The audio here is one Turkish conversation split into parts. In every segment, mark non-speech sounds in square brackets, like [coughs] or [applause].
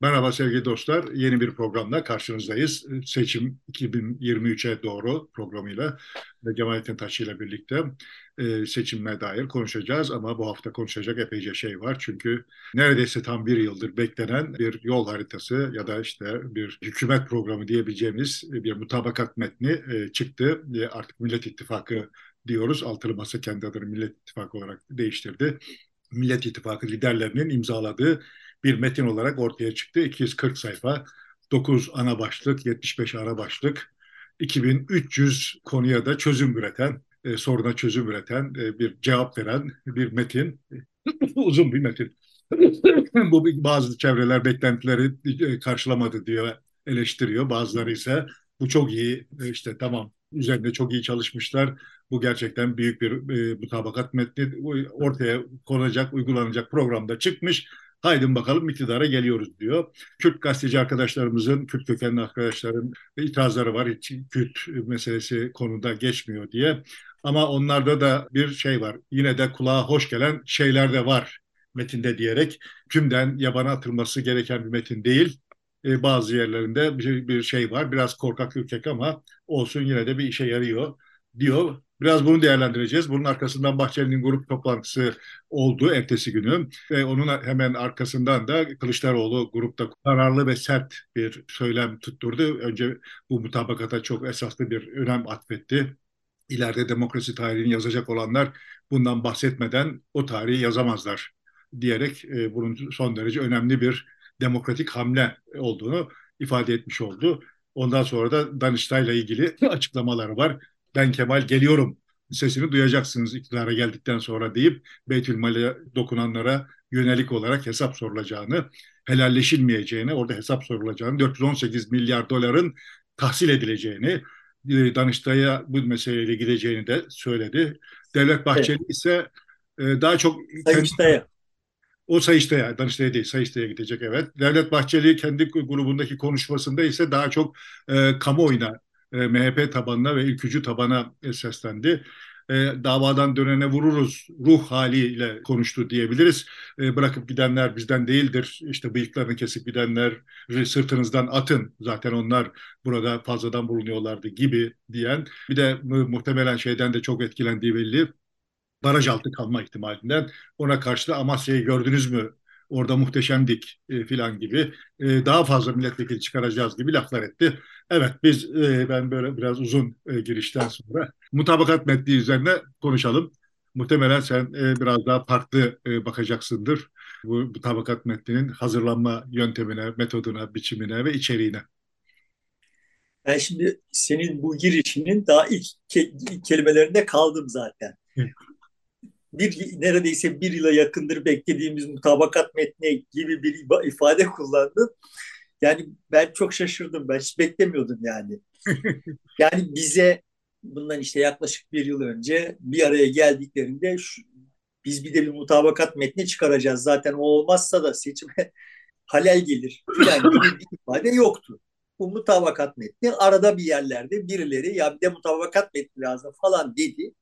Merhaba sevgili dostlar. Yeni bir programla karşınızdayız. Seçim 2023'e doğru programıyla ve Cemalettin Taşı ile birlikte e, seçime dair konuşacağız. Ama bu hafta konuşacak epeyce şey var. Çünkü neredeyse tam bir yıldır beklenen bir yol haritası ya da işte bir hükümet programı diyebileceğimiz bir mutabakat metni e, çıktı. E, artık Millet İttifakı diyoruz. Altılı Masa kendi adını Millet İttifakı olarak değiştirdi. Millet İttifakı liderlerinin imzaladığı bir metin olarak ortaya çıktı. 240 sayfa, 9 ana başlık, 75 ara başlık, 2300 konuya da çözüm üreten, e, soruna çözüm üreten, e, bir cevap veren bir metin. [laughs] Uzun bir metin. [laughs] Bu bazı çevreler beklentileri e, karşılamadı diyor, eleştiriyor. Bazıları ise bu çok iyi, e, işte tamam üzerinde çok iyi çalışmışlar. Bu gerçekten büyük bir e, mutabakat metni ortaya konacak, uygulanacak programda çıkmış Haydin bakalım iktidara geliyoruz diyor. Kürt gazeteci arkadaşlarımızın, Kürt kökenli arkadaşların itirazları var. Hiç Kürt meselesi konuda geçmiyor diye. Ama onlarda da bir şey var. Yine de kulağa hoş gelen şeyler de var metinde diyerek tümden yabana atılması gereken bir metin değil. E, bazı yerlerinde bir, bir şey var. Biraz korkak ürkek ama olsun yine de bir işe yarıyor diyor. Biraz bunu değerlendireceğiz. Bunun arkasından Bahçeli'nin grup toplantısı oldu ertesi günü ve onun hemen arkasından da Kılıçdaroğlu grupta kararlı ve sert bir söylem tutturdu. Önce bu mutabakata çok esaslı bir önem atfetti. İleride demokrasi tarihini yazacak olanlar bundan bahsetmeden o tarihi yazamazlar diyerek e, bunun son derece önemli bir demokratik hamle olduğunu ifade etmiş oldu. Ondan sonra da Danıştay'la ilgili [laughs] açıklamaları var ben Kemal geliyorum sesini duyacaksınız iktidara geldikten sonra deyip Beytülmal'e dokunanlara yönelik olarak hesap sorulacağını, helalleşilmeyeceğini, orada hesap sorulacağını, 418 milyar doların tahsil edileceğini, e, Danıştay'a bu meseleyle gideceğini de söyledi. Devlet Bahçeli evet. ise e, daha çok... Sayıştay'a. O Sayıştay'a, Danıştay'a değil, Sayıştay'a gidecek evet. Devlet Bahçeli kendi grubundaki konuşmasında ise daha çok e, kamuoyuna e, MHP tabanına ve ülkücü tabana seslendi. E, davadan dönene vururuz ruh haliyle konuştu diyebiliriz. E, bırakıp gidenler bizden değildir. İşte bıyıklarını kesip gidenler sırtınızdan atın. Zaten onlar burada fazladan bulunuyorlardı gibi diyen. Bir de muhtemelen şeyden de çok etkilendiği belli baraj altı kalma ihtimalinden. Ona karşı da Amasya'yı gördünüz mü orada muhteşemdik e, filan gibi e, daha fazla milletvekili çıkaracağız gibi laflar etti. Evet biz e, ben böyle biraz uzun e, girişten sonra mutabakat metni üzerine konuşalım. Muhtemelen sen e, biraz daha farklı e, bakacaksındır bu mutabakat metninin hazırlanma yöntemine, metoduna, biçimine ve içeriğine. Ben şimdi senin bu girişinin daha ilk, ke ilk kelimelerinde kaldım zaten bir neredeyse bir yıla yakındır beklediğimiz mutabakat metni gibi bir ifade [laughs] kullandı. Yani ben çok şaşırdım. Ben hiç beklemiyordum yani. [laughs] yani bize bundan işte yaklaşık bir yıl önce bir araya geldiklerinde şu, biz bir de bir mutabakat metni çıkaracağız. Zaten o olmazsa da seçime [laughs] halel gelir falan gibi bir ifade yoktu. Bu mutabakat metni arada bir yerlerde birileri ya bir de mutabakat metni lazım falan dedi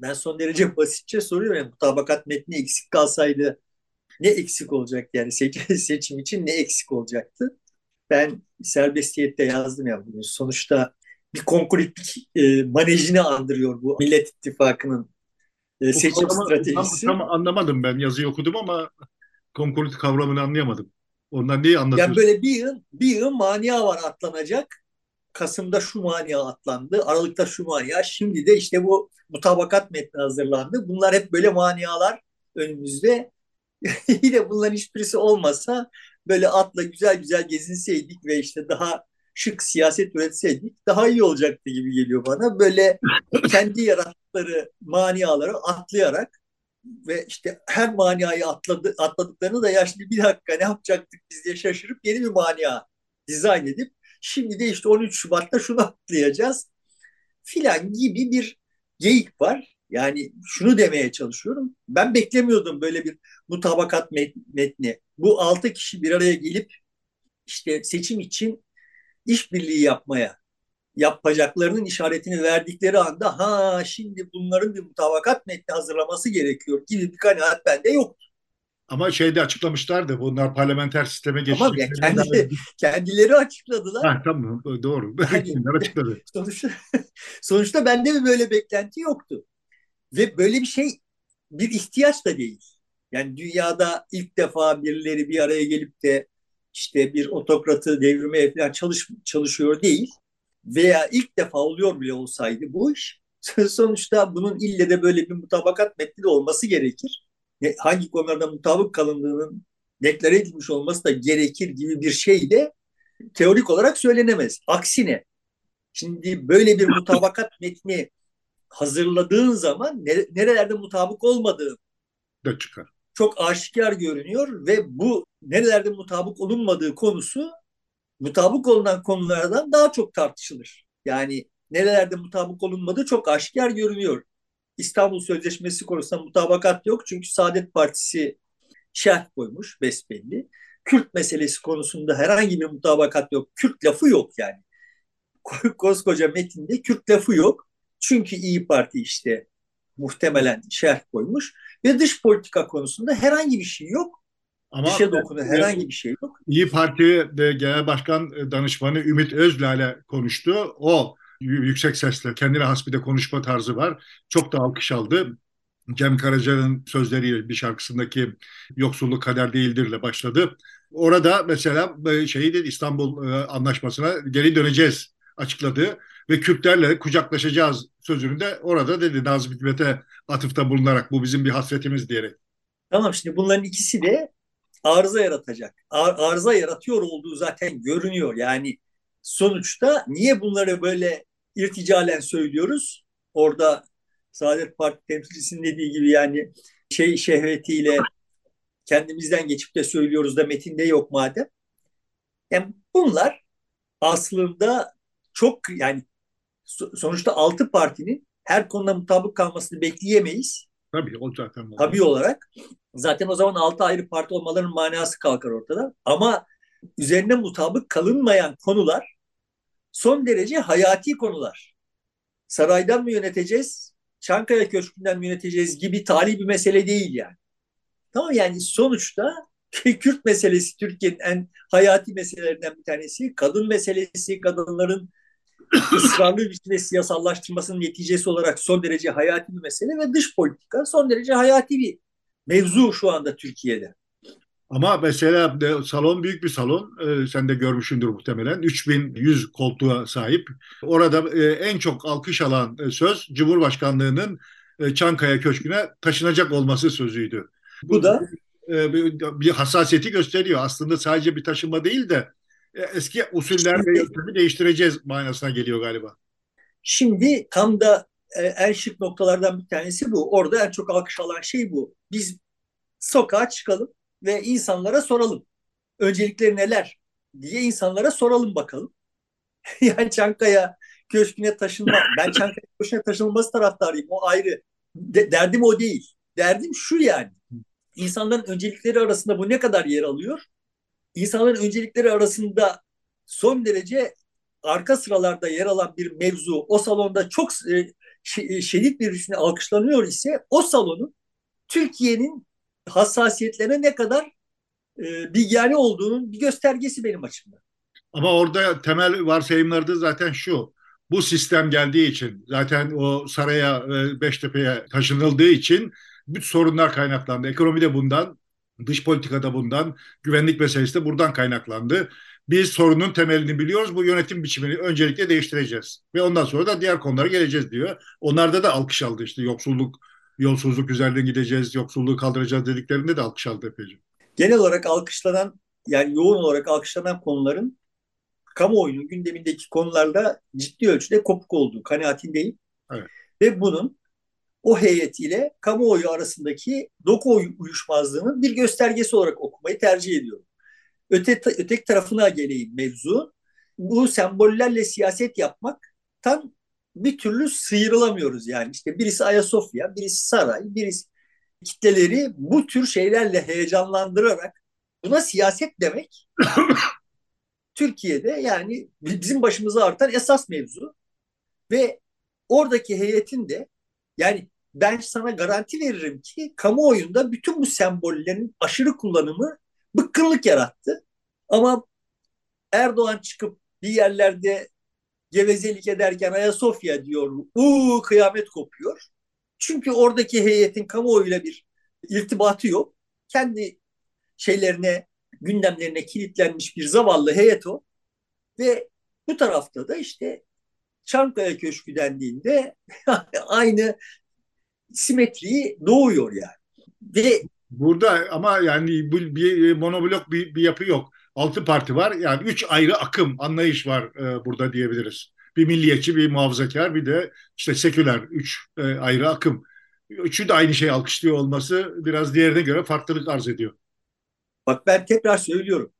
ben son derece [laughs] basitçe soruyorum. Yani mutabakat metni eksik kalsaydı ne eksik olacak yani seçim, [laughs] seçim için ne eksik olacaktı? Ben serbestiyette yazdım ya bunu. Sonuçta bir konkuritlik e, manejini andırıyor bu Millet İttifakı'nın e, seçim kavramı, stratejisi. Tam, tam anlamadım ben yazıyı okudum ama konkurit kavramını anlayamadım. Ondan neyi anlatıyorsun? Yani böyle bir yıl, bir yıl mania var atlanacak. Kasım'da şu mania atlandı, Aralık'ta şu mania, şimdi de işte bu mutabakat metni hazırlandı. Bunlar hep böyle manialar önümüzde. [laughs] Yine bunların hiçbirisi olmasa böyle atla güzel güzel gezinseydik ve işte daha şık siyaset üretseydik daha iyi olacaktı gibi geliyor bana. Böyle [laughs] kendi yarattıkları maniaları atlayarak ve işte her maniayı atladı, atladıklarını da ya şimdi bir dakika ne yapacaktık biz diye şaşırıp yeni bir mania dizayn edip Şimdi de işte 13 Şubat'ta şunu atlayacağız filan gibi bir geyik var. Yani şunu demeye çalışıyorum. Ben beklemiyordum böyle bir mutabakat metni. Bu altı kişi bir araya gelip işte seçim için işbirliği yapmaya yapacaklarının işaretini verdikleri anda ha şimdi bunların bir mutabakat metni hazırlaması gerekiyor gibi bir kanaat bende yoktu. Ama şeyde açıklamışlardı bunlar parlamenter sisteme geçecek. Tamam ya kendi, kendileri açıkladılar. Ha, tamam doğru. [laughs] Yani, açıkladı. [laughs] sonuçta, sonuçta bende mi böyle beklenti yoktu. Ve böyle bir şey bir ihtiyaç da değil. Yani dünyada ilk defa birileri bir araya gelip de işte bir otokratı devirmeye falan çalış, çalışıyor değil. Veya ilk defa oluyor bile olsaydı bu iş [laughs] sonuçta bunun ille de böyle bir mutabakat metni de olması gerekir. Hangi konularda mutabık kalındığının deklare edilmiş olması da gerekir gibi bir şey de teorik olarak söylenemez. Aksine şimdi böyle bir mutabakat [laughs] metni hazırladığın zaman nerelerde mutabık olmadığı da çıkar. Çok aşikar görünüyor ve bu nerelerde mutabık olunmadığı konusu mutabık olunan konulardan daha çok tartışılır. Yani nerelerde mutabık olunmadığı çok aşikar görünüyor. İstanbul Sözleşmesi konusunda mutabakat yok çünkü Saadet Partisi şerh koymuş besbelli. Kürt meselesi konusunda herhangi bir mutabakat yok. Kürt lafı yok yani. Koskoca metinde Kürt lafı yok. Çünkü İyi Parti işte muhtemelen şerh koymuş ve dış politika konusunda herhangi bir şey yok. Ama Dışa dokunu herhangi bir şey yok. İyi Parti Genel Başkan Danışmanı Ümit Özlale konuştu. O yüksek sesle kendine has bir de konuşma tarzı var. Çok da alkış aldı. Cem Karaca'nın sözleriyle bir şarkısındaki yoksulluk kader değildirle başladı. Orada mesela e, şeyi de İstanbul e, Anlaşması'na geri döneceğiz açıkladı ve Kürtlerle kucaklaşacağız sözünü de orada dedi Nazım Hikmet'e atıfta bulunarak bu bizim bir hasretimiz diyerek. Tamam şimdi bunların ikisi de arıza yaratacak. Ar arıza yaratıyor olduğu zaten görünüyor. Yani sonuçta niye bunları böyle irticalen söylüyoruz? Orada Saadet Parti temsilcisinin dediği gibi yani şey şehvetiyle kendimizden geçip de söylüyoruz da metinde yok madem. Yani bunlar aslında çok yani sonuçta altı partinin her konuda mutabık kalmasını bekleyemeyiz. Tabii o zaten. Tabii olarak. Zaten o zaman altı ayrı parti olmalarının manası kalkar ortada. Ama üzerine mutabık kalınmayan konular son derece hayati konular. Saraydan mı yöneteceğiz, Çankaya Köşkü'nden mi yöneteceğiz gibi tali bir mesele değil yani. Tamam yani sonuçta Kürt meselesi Türkiye'nin en hayati meselelerinden bir tanesi. Kadın meselesi, kadınların [coughs] ısrarlı bir şekilde siyasallaştırmasının neticesi olarak son derece hayati bir mesele ve dış politika son derece hayati bir mevzu şu anda Türkiye'de. Ama mesela de, salon büyük bir salon. E, sen de görmüşsündür muhtemelen. 3100 koltuğa sahip. Orada e, en çok alkış alan e, söz Cumhurbaşkanlığının e, Çankaya Köşkü'ne taşınacak olması sözüydü. Bu, Bu da e, bir, bir hassasiyeti gösteriyor. Aslında sadece bir taşınma değil de e, eski usuller ve yöntemi değiştireceğiz manasına geliyor galiba. Şimdi tam da e, en şık noktalardan bir tanesi bu. Orada en çok alkış alan şey bu. Biz sokağa çıkalım ve insanlara soralım. Öncelikleri neler diye insanlara soralım bakalım. [laughs] yani Çankaya Köşkü'ne taşınma. Ben Çankaya Köşkü'ne taşınılması taraftarıyım. O ayrı. De, derdim o değil. Derdim şu yani. İnsanların öncelikleri arasında bu ne kadar yer alıyor? İnsanların öncelikleri arasında son derece arka sıralarda yer alan bir mevzu o salonda çok e, şiddet bir biçimde alkışlanıyor ise o salonun Türkiye'nin hassasiyetlerine ne kadar e, bilgari olduğunun bir göstergesi benim açımdan. Ama orada temel varsayımları da zaten şu. Bu sistem geldiği için zaten o saraya ve Beştepe'ye taşınıldığı için bütün sorunlar kaynaklandı. Ekonomi de bundan, dış politikada bundan, güvenlik meselesi de buradan kaynaklandı. Biz sorunun temelini biliyoruz. Bu yönetim biçimini öncelikle değiştireceğiz. Ve ondan sonra da diğer konulara geleceğiz diyor. Onlarda da alkış aldı işte yoksulluk yolsuzluk üzerinden gideceğiz, yoksulluğu kaldıracağız dediklerinde de alkış aldı epeyce. Genel olarak alkışlanan, yani yoğun olarak alkışlanan konuların kamuoyunun gündemindeki konularda ciddi ölçüde kopuk olduğu kanaatindeyim. Evet. Ve bunun o heyetiyle kamuoyu arasındaki doku uyuşmazlığının bir göstergesi olarak okumayı tercih ediyorum. Öte, öteki tarafına geleyim mevzu. Bu sembollerle siyaset yapmak tam bir türlü sıyrılamıyoruz yani. İşte birisi Ayasofya, birisi saray, birisi kitleleri bu tür şeylerle heyecanlandırarak buna siyaset demek [coughs] Türkiye'de yani bizim başımıza artan esas mevzu ve oradaki heyetin de yani ben sana garanti veririm ki kamuoyunda bütün bu sembollerin aşırı kullanımı bıkkınlık yarattı. Ama Erdoğan çıkıp bir yerlerde gevezelik ederken Ayasofya diyor, uuu kıyamet kopuyor. Çünkü oradaki heyetin kamuoyuyla bir irtibatı yok. Kendi şeylerine, gündemlerine kilitlenmiş bir zavallı heyet o. Ve bu tarafta da işte Çankaya Köşkü dendiğinde [laughs] aynı simetriyi doğuyor yani. Ve Burada ama yani bir, bir monoblok bir, bir yapı yok. Altı parti var. Yani üç ayrı akım, anlayış var e, burada diyebiliriz. Bir milliyetçi, bir muhafazakar, bir de işte seküler. Üç e, ayrı akım. Üçü de aynı şeyi alkışlıyor olması biraz diğerine göre farklılık arz ediyor. Bak ben tekrar söylüyorum.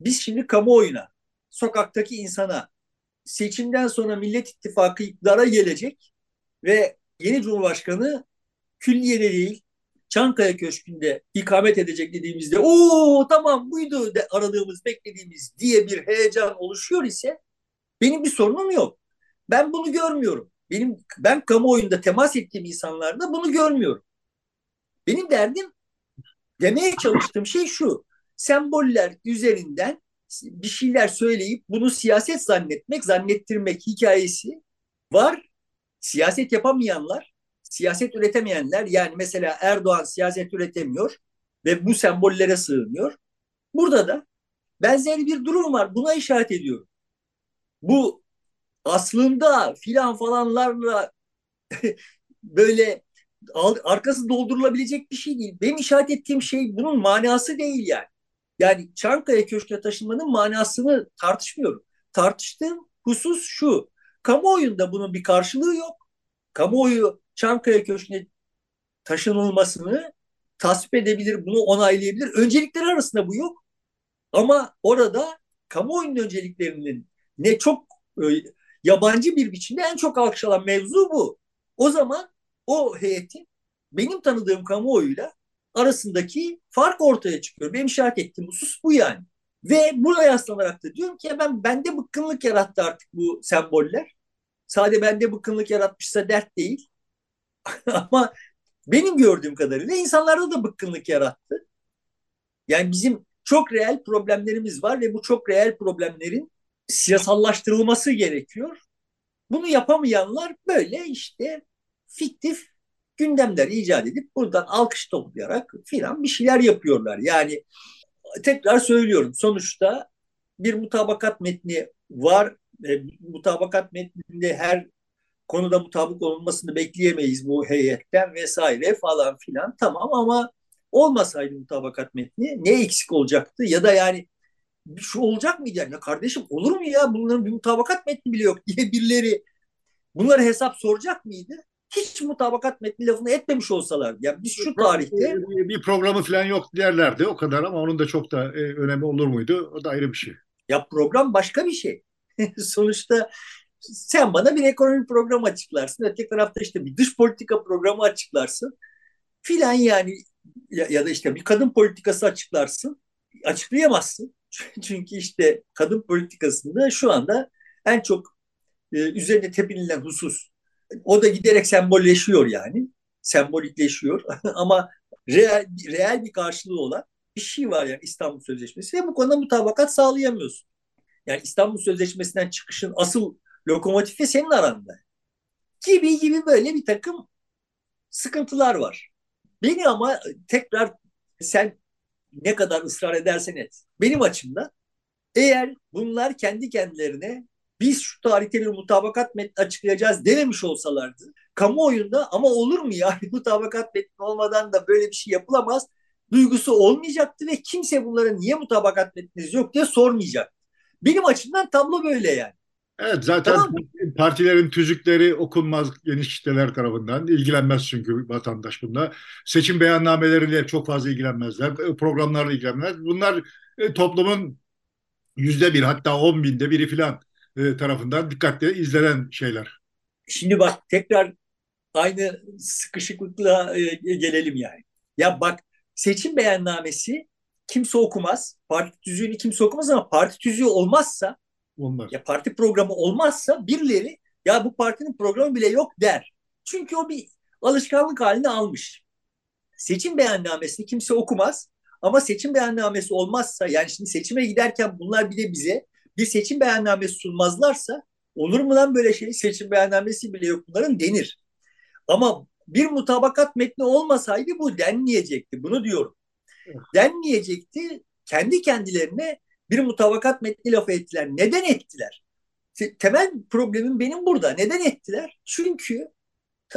Biz şimdi kamuoyuna, sokaktaki insana seçimden sonra Millet İttifakı iktidara gelecek ve yeni Cumhurbaşkanı külliyede değil Çankaya Köşkü'nde ikamet edecek dediğimizde o tamam buydu de aradığımız beklediğimiz diye bir heyecan oluşuyor ise benim bir sorunum yok. Ben bunu görmüyorum. Benim ben kamuoyunda temas ettiğim insanlarda bunu görmüyorum. Benim derdim demeye çalıştığım şey şu. Semboller üzerinden bir şeyler söyleyip bunu siyaset zannetmek, zannettirmek hikayesi var. Siyaset yapamayanlar, siyaset üretemeyenler yani mesela Erdoğan siyaset üretemiyor ve bu sembollere sığınıyor. Burada da benzer bir durum var. Buna işaret ediyorum. Bu aslında filan falanlarla [laughs] böyle arkası doldurulabilecek bir şey değil. Benim işaret ettiğim şey bunun manası değil yani. Yani Çankaya Köşkü'ne taşınmanın manasını tartışmıyorum. Tartıştığım husus şu. Kamuoyunda bunun bir karşılığı yok. Kamuoyu Çankaya Köşkü'ne taşınılmasını tasvip edebilir, bunu onaylayabilir. Öncelikleri arasında bu yok. Ama orada kamuoyunun önceliklerinin ne çok e, yabancı bir biçimde en çok alkışlanan mevzu bu. O zaman o heyetin benim tanıdığım kamuoyuyla arasındaki fark ortaya çıkıyor. Benim işaret ettiğim husus bu yani. Ve buna yaslanarak da diyorum ki ben bende bıkkınlık yarattı artık bu semboller. Sadece bende bıkkınlık yaratmışsa dert değil. [laughs] Ama benim gördüğüm kadarıyla insanlarda da bıkkınlık yarattı. Yani bizim çok reel problemlerimiz var ve bu çok reel problemlerin siyasallaştırılması gerekiyor. Bunu yapamayanlar böyle işte fiktif gündemler icat edip buradan alkış toplayarak filan bir şeyler yapıyorlar. Yani tekrar söylüyorum sonuçta bir mutabakat metni var. E, mutabakat metninde her konuda mutabık olunmasını bekleyemeyiz bu heyetten vesaire falan filan. Tamam ama olmasaydı mutabakat metni ne eksik olacaktı ya da yani şu olacak mıydı yani ya kardeşim olur mu ya bunların bir mutabakat metni bile yok [laughs] diye birileri bunları hesap soracak mıydı? hiç mutabakat metni lafını etmemiş olsalar yani biz şu tarihte bir programı falan yok derlerdi o kadar ama onun da çok da e, önemi olur muydu? O da ayrı bir şey. Ya program başka bir şey. [laughs] Sonuçta sen bana bir ekonomi programı açıklarsın. Öteki tarafta işte bir dış politika programı açıklarsın. Filan yani ya, ya da işte bir kadın politikası açıklarsın. Açıklayamazsın. [laughs] Çünkü işte kadın politikasında şu anda en çok e, üzerine tepinilen husus o da giderek sembolleşiyor yani. Sembolikleşiyor [laughs] ama reel, reel bir karşılığı olan bir şey var yani İstanbul Sözleşmesi ve bu konuda mutabakat sağlayamıyorsun. Yani İstanbul Sözleşmesi'nden çıkışın asıl lokomotifi senin aranda. Gibi gibi böyle bir takım sıkıntılar var. Beni ama tekrar sen ne kadar ısrar edersen et. Benim açımdan eğer bunlar kendi kendilerine biz şu tarihte bir mutabakat metni açıklayacağız dememiş olsalardı kamuoyunda ama olur mu ya [laughs] mutabakat metni olmadan da böyle bir şey yapılamaz duygusu olmayacaktı ve kimse bunlara niye mutabakat metniniz yok diye sormayacak. Benim açımdan tablo böyle yani. Evet zaten tamam. partilerin tüzükleri okunmaz geniş kitleler tarafından. ilgilenmez çünkü vatandaş bunda. Seçim beyannamenleriyle çok fazla ilgilenmezler. Programlarla ilgilenmezler. Bunlar e, toplumun yüzde bir hatta on binde biri filan e, tarafından dikkatle izlenen şeyler. Şimdi bak tekrar aynı sıkışıklıkla e, gelelim yani. Ya bak seçim beyannamesi kimse okumaz. Parti tüzüğünü kimse okumaz ama parti tüzüğü olmazsa Olmaz. ya parti programı olmazsa birileri ya bu partinin programı bile yok der. Çünkü o bir alışkanlık halini almış. Seçim beyannamesini kimse okumaz ama seçim beyannamesi olmazsa yani şimdi seçime giderken bunlar bir de bize bir seçim beyannamesi sunmazlarsa olur mu lan böyle şey seçim beyannamesi bile yok bunların denir. Ama bir mutabakat metni olmasaydı bu denmeyecekti. Bunu diyorum. Denmeyecekti. Kendi kendilerine bir mutabakat metni lafı ettiler. Neden ettiler? Temel problemim benim burada. Neden ettiler? Çünkü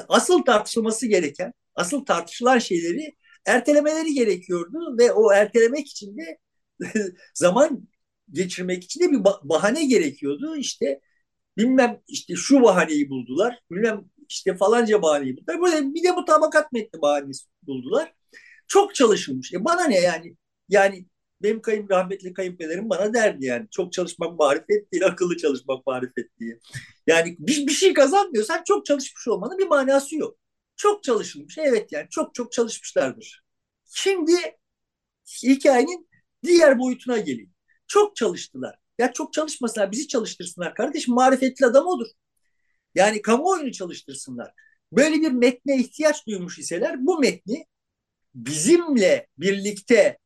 asıl tartışılması gereken, asıl tartışılan şeyleri ertelemeleri gerekiyordu ve o ertelemek için de [laughs] zaman geçirmek için de bir bahane gerekiyordu. İşte bilmem işte şu bahaneyi buldular, bilmem işte falanca bahaneyi buldular. Böyle bir de mutabakat metni bahanesi buldular. Çok çalışılmış. E bana ne yani? Yani benim kayın, rahmetli kayınpederim bana derdi yani. Çok çalışmak marifet değil, akıllı çalışmak marifet diye. Yani bir, bir şey kazanmıyorsan çok çalışmış olmanın bir manası yok. Çok çalışılmış. Evet yani çok çok çalışmışlardır. Şimdi hikayenin diğer boyutuna gelin. Çok çalıştılar. Ya çok çalışmasınlar, bizi çalıştırsınlar. Kardeşim marifetli adam odur. Yani kamuoyunu çalıştırsınlar. Böyle bir metne ihtiyaç duymuş iseler bu metni bizimle birlikte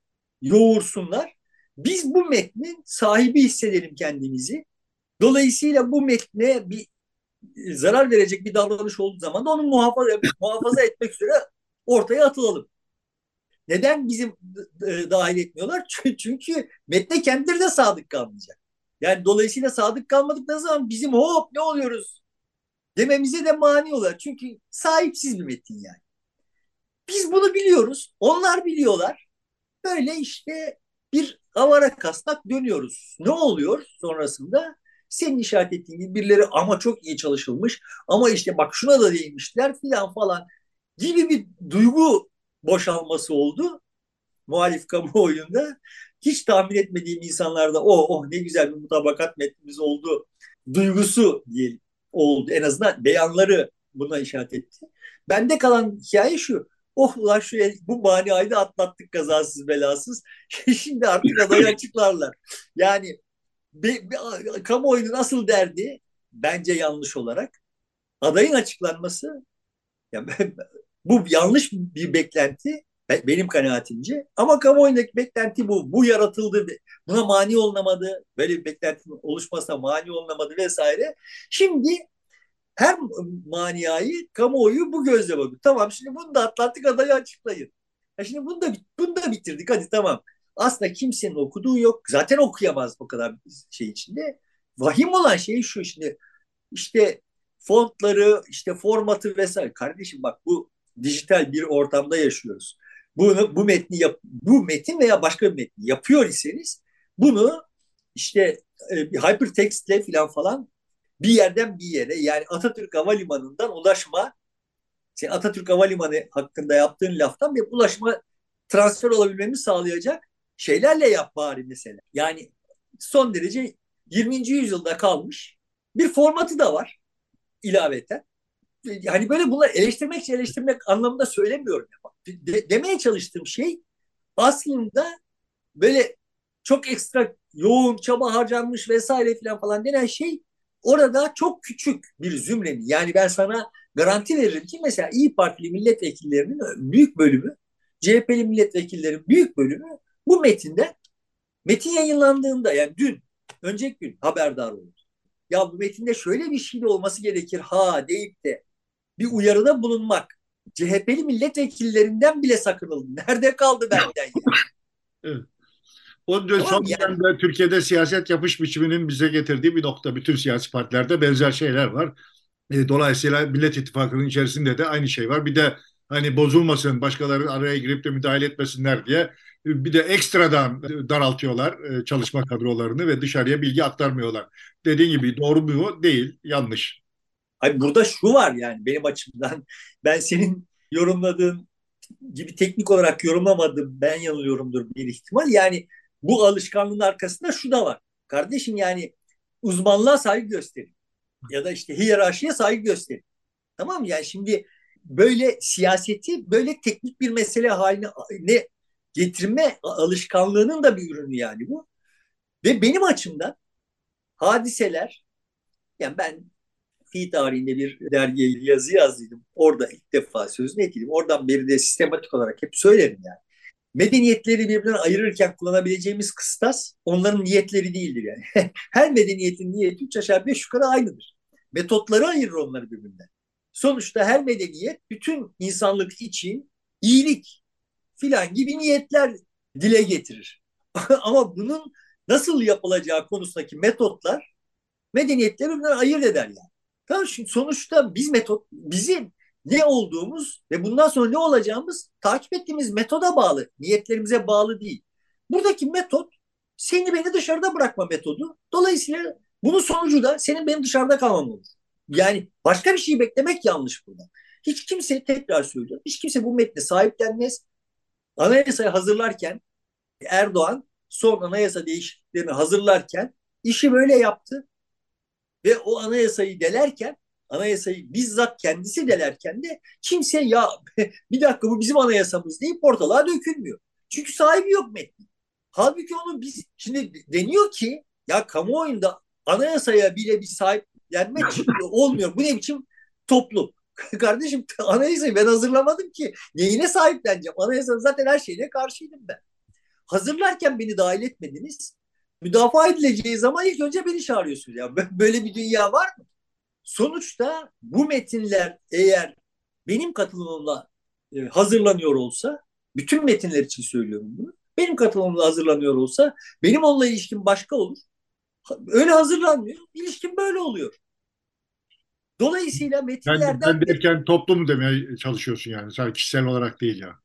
yoğursunlar. Biz bu metnin sahibi hissedelim kendimizi. Dolayısıyla bu metne bir zarar verecek bir davranış olduğu zaman da onu muhafaza, muhafaza etmek üzere ortaya atılalım. Neden bizim dahil etmiyorlar? Çünkü metne kendileri de sadık kalmayacak. Yani dolayısıyla sadık kalmadıkları zaman bizim hop ne oluyoruz dememize de mani oluyor. Çünkü sahipsiz bir metin yani. Biz bunu biliyoruz. Onlar biliyorlar. Böyle işte bir avara kasnak dönüyoruz. Ne oluyor sonrasında? Senin işaret ettiğin gibi birileri ama çok iyi çalışılmış ama işte bak şuna da değinmişler filan falan gibi bir duygu boşalması oldu muhalif kamuoyunda. [laughs] Hiç tahmin etmediğim insanlarda oh oh ne güzel bir mutabakat metnimiz oldu duygusu diyelim oldu. En azından beyanları buna işaret etti. Bende kalan hikaye şu. Oh ulan şu bu maniayı da atlattık kazasız belasız. [laughs] Şimdi artık adayı açıklarlar. Yani be, be, kamuoyunun asıl derdi bence yanlış olarak adayın açıklanması ya ben, bu yanlış bir beklenti benim kanaatimce. Ama kamuoyundaki beklenti bu. Bu yaratıldı. Buna mani olunamadı. Böyle bir beklentinin oluşmasına mani olunamadı vesaire. Şimdi her maniayı kamuoyu bu gözle bakıyor. Tamam şimdi bunu da atlattık adayı açıklayın. Ya şimdi bunu da, bunu da bitirdik hadi tamam. Aslında kimsenin okuduğu yok. Zaten okuyamaz bu kadar şey içinde. Vahim olan şey şu şimdi işte fontları işte formatı vesaire. Kardeşim bak bu dijital bir ortamda yaşıyoruz. Bunu bu metni yap, bu metin veya başka bir metni yapıyor iseniz bunu işte e, hypertextle falan falan bir yerden bir yere yani Atatürk Havalimanı'ndan ulaşma sen Atatürk Havalimanı hakkında yaptığın laftan bir ulaşma transfer olabilmemizi sağlayacak şeylerle yap bari mesela. Yani son derece 20. yüzyılda kalmış bir formatı da var ilaveten. Hani böyle bunları eleştirmek için eleştirmek anlamında söylemiyorum. De, demeye çalıştığım şey aslında böyle çok ekstra yoğun çaba harcanmış vesaire falan falan denen şey orada çok küçük bir zümrenin yani ben sana garanti veririm ki mesela İyi Partili milletvekillerinin büyük bölümü CHP'li milletvekillerin büyük bölümü bu metinde metin yayınlandığında yani dün önceki gün haberdar oldu. Ya bu metinde şöyle bir şey de olması gerekir ha deyip de bir uyarıda bulunmak CHP'li milletvekillerinden bile sakınıldı. Nerede kaldı benden ya? evet. O son dönemde Türkiye'de siyaset yapış biçiminin bize getirdiği bir nokta. Bütün siyasi partilerde benzer şeyler var. E, dolayısıyla Millet İttifakı'nın içerisinde de aynı şey var. Bir de hani bozulmasın, başkaları araya girip de müdahale etmesinler diye bir de ekstradan daraltıyorlar e, çalışma kadrolarını ve dışarıya bilgi aktarmıyorlar. Dediğin gibi doğru mu? Değil, yanlış. Hayır, burada şu var yani benim açımdan. [laughs] Ben senin yorumladığın gibi teknik olarak yorumlamadım. Ben yanılıyorumdur bir ihtimal. Yani bu alışkanlığın arkasında şu da var. Kardeşim yani uzmanlığa saygı gösterin. Ya da işte hiyerarşiye saygı gösterin. Tamam mı? Yani şimdi böyle siyaseti böyle teknik bir mesele haline ne getirme alışkanlığının da bir ürünü yani bu. Ve benim açımdan hadiseler yani ben fi tarihinde bir dergiye yazı yazdıydım. Orada ilk defa sözünü ettim. Oradan beri de sistematik olarak hep söylerim yani. Medeniyetleri birbirinden ayırırken kullanabileceğimiz kıstas onların niyetleri değildir yani. [laughs] Her medeniyetin niyeti üç aşağı beş yukarı aynıdır. Metotları ayırır onları birbirinden. Sonuçta her medeniyet bütün insanlık için iyilik filan gibi niyetler dile getirir. [laughs] Ama bunun nasıl yapılacağı konusundaki metotlar medeniyetleri birbirinden ayırt eder yani. Tamam şimdi sonuçta biz metot bizim ne olduğumuz ve bundan sonra ne olacağımız takip ettiğimiz metoda bağlı, niyetlerimize bağlı değil. Buradaki metot seni beni dışarıda bırakma metodu. Dolayısıyla bunun sonucu da senin benim dışarıda kalmam olur. Yani başka bir şey beklemek yanlış burada. Hiç kimse tekrar söylüyorum. Hiç kimse bu metni sahiplenmez. Anayasayı hazırlarken Erdoğan son anayasa değişikliklerini hazırlarken işi böyle yaptı. Ve o anayasayı delerken anayasayı bizzat kendisi delerken de kimse ya [laughs] bir dakika bu bizim anayasamız deyip ortalığa dökülmüyor. Çünkü sahibi yok metni. Halbuki onu biz şimdi deniyor ki ya kamuoyunda anayasaya bile bir sahiplenme [laughs] olmuyor. Bu ne biçim toplum? [laughs] Kardeşim anayasayı ben hazırlamadım ki. Neyine sahipleneceğim? Anayasanın zaten her şeyine karşıydım ben. Hazırlarken beni dahil etmediniz. Müdafaa edileceği zaman ilk önce beni çağırıyorsunuz. Ya böyle bir dünya var mı? Sonuçta bu metinler eğer benim katılımımla e, hazırlanıyor olsa, bütün metinler için söylüyorum bunu. Benim katılımımla hazırlanıyor olsa benim onunla ilişkim başka olur. Öyle hazırlanmıyor. İlişkim böyle oluyor. Dolayısıyla metinlerden... Ben, ben derken toplum demeye çalışıyorsun yani. Sadece kişisel olarak değil ya.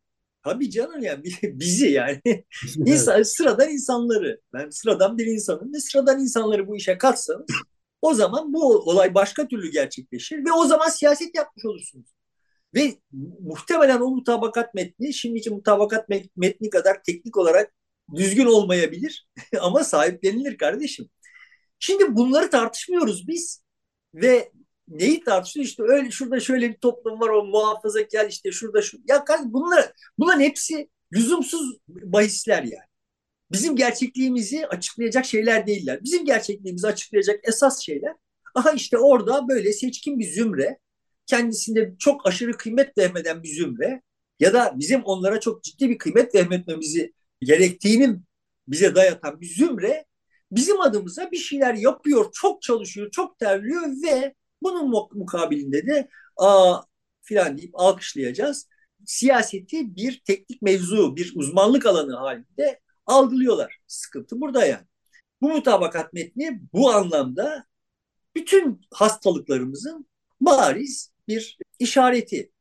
Tabii canım ya bizi yani. [laughs] İnsan, sıradan insanları. Ben sıradan bir insanım ve sıradan insanları bu işe katsanız o zaman bu olay başka türlü gerçekleşir ve o zaman siyaset yapmış olursunuz. Ve muhtemelen o mutabakat metni şimdiki mutabakat metni kadar teknik olarak düzgün olmayabilir [laughs] ama sahiplenilir kardeşim. Şimdi bunları tartışmıyoruz biz ve neyi tartışıyoruz? İşte öyle şurada şöyle bir toplum var o muhafazakar işte şurada şu. Ya kardeşim bunlar bunların hepsi lüzumsuz bahisler yani bizim gerçekliğimizi açıklayacak şeyler değiller. Bizim gerçekliğimizi açıklayacak esas şeyler aha işte orada böyle seçkin bir zümre, kendisinde çok aşırı kıymet vehmeden bir zümre ya da bizim onlara çok ciddi bir kıymet vehmetmemizi gerektiğini bize dayatan bir zümre bizim adımıza bir şeyler yapıyor, çok çalışıyor, çok terliyor ve bunun mukabilinde de aa filan deyip alkışlayacağız. Siyaseti bir teknik mevzu, bir uzmanlık alanı halinde algılıyorlar. Sıkıntı burada yani. Bu mutabakat metni bu anlamda bütün hastalıklarımızın bariz bir işareti.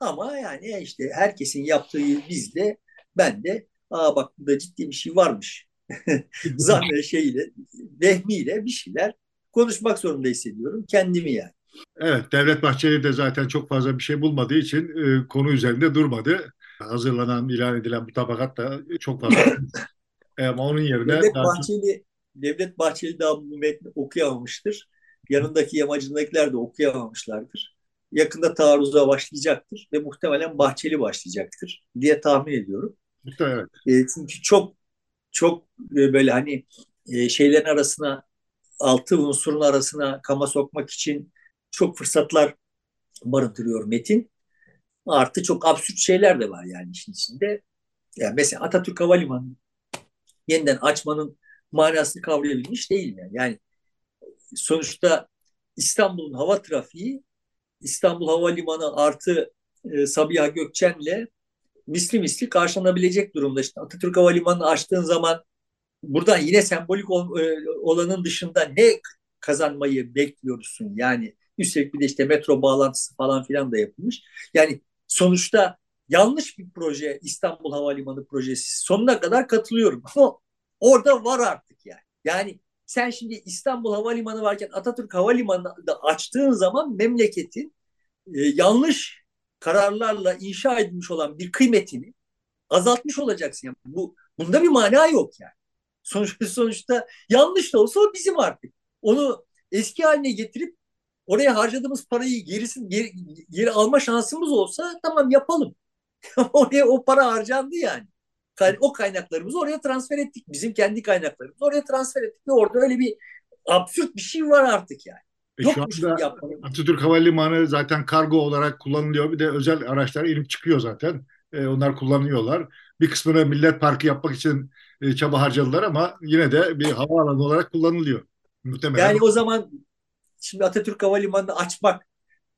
Ama yani işte herkesin yaptığı bizde ben de aa bak burada ciddi bir şey varmış. [laughs] Zanne şeyle, vehmiyle bir şeyler konuşmak zorunda hissediyorum kendimi yani. Evet, Devlet Bahçeli de zaten çok fazla bir şey bulmadığı için e, konu üzerinde durmadı hazırlanan, ilan edilen bu tabakat da çok fazla. [laughs] Ama onun yerine... Devlet Bahçeli, Devlet Bahçeli daha bu metni okuyamamıştır. Yanındaki yamacındakiler de okuyamamışlardır. Yakında taarruza başlayacaktır ve muhtemelen Bahçeli başlayacaktır diye tahmin ediyorum. Evet. E, çünkü çok çok e, böyle hani e, şeylerin arasına altı unsurun arasına kama sokmak için çok fırsatlar barındırıyor metin. Artı çok absürt şeyler de var yani işin içinde. Yani mesela Atatürk Havalimanı yeniden açmanın manasını kavrayabilmiş değil mi? Yani sonuçta İstanbul'un hava trafiği İstanbul Havalimanı artı e, Sabiha Gökçen'le misli misli karşılanabilecek durumda. İşte Atatürk Havalimanı'nı açtığın zaman buradan yine sembolik ol, e, olanın dışında ne kazanmayı bekliyorsun? Yani üstelik bir de işte metro bağlantısı falan filan da yapılmış. Yani sonuçta yanlış bir proje İstanbul Havalimanı projesi. Sonuna kadar katılıyorum [laughs] ama orada var artık yani. Yani sen şimdi İstanbul Havalimanı varken Atatürk Havalimanı açtığın zaman memleketin e, yanlış kararlarla inşa edilmiş olan bir kıymetini azaltmış olacaksın. Yani bu bunda bir mana yok yani. Sonuçta, sonuçta yanlış da olsa o bizim artık. Onu eski haline getirip oraya harcadığımız parayı gerisi, geri, geri alma şansımız olsa tamam yapalım. [laughs] oraya o para harcandı yani. O kaynaklarımızı oraya transfer ettik. Bizim kendi kaynaklarımızı oraya transfer ettik ve orada öyle bir absürt bir şey var artık yani. E şu anda Atatürk Havalimanı zaten kargo olarak kullanılıyor. Bir de özel araçlar inip çıkıyor zaten. E, onlar kullanıyorlar. Bir kısmını millet parkı yapmak için e, çaba harcadılar ama yine de bir havaalanı olarak kullanılıyor. Muhtemelen. Yani o zaman şimdi Atatürk Havalimanı'nı açmak,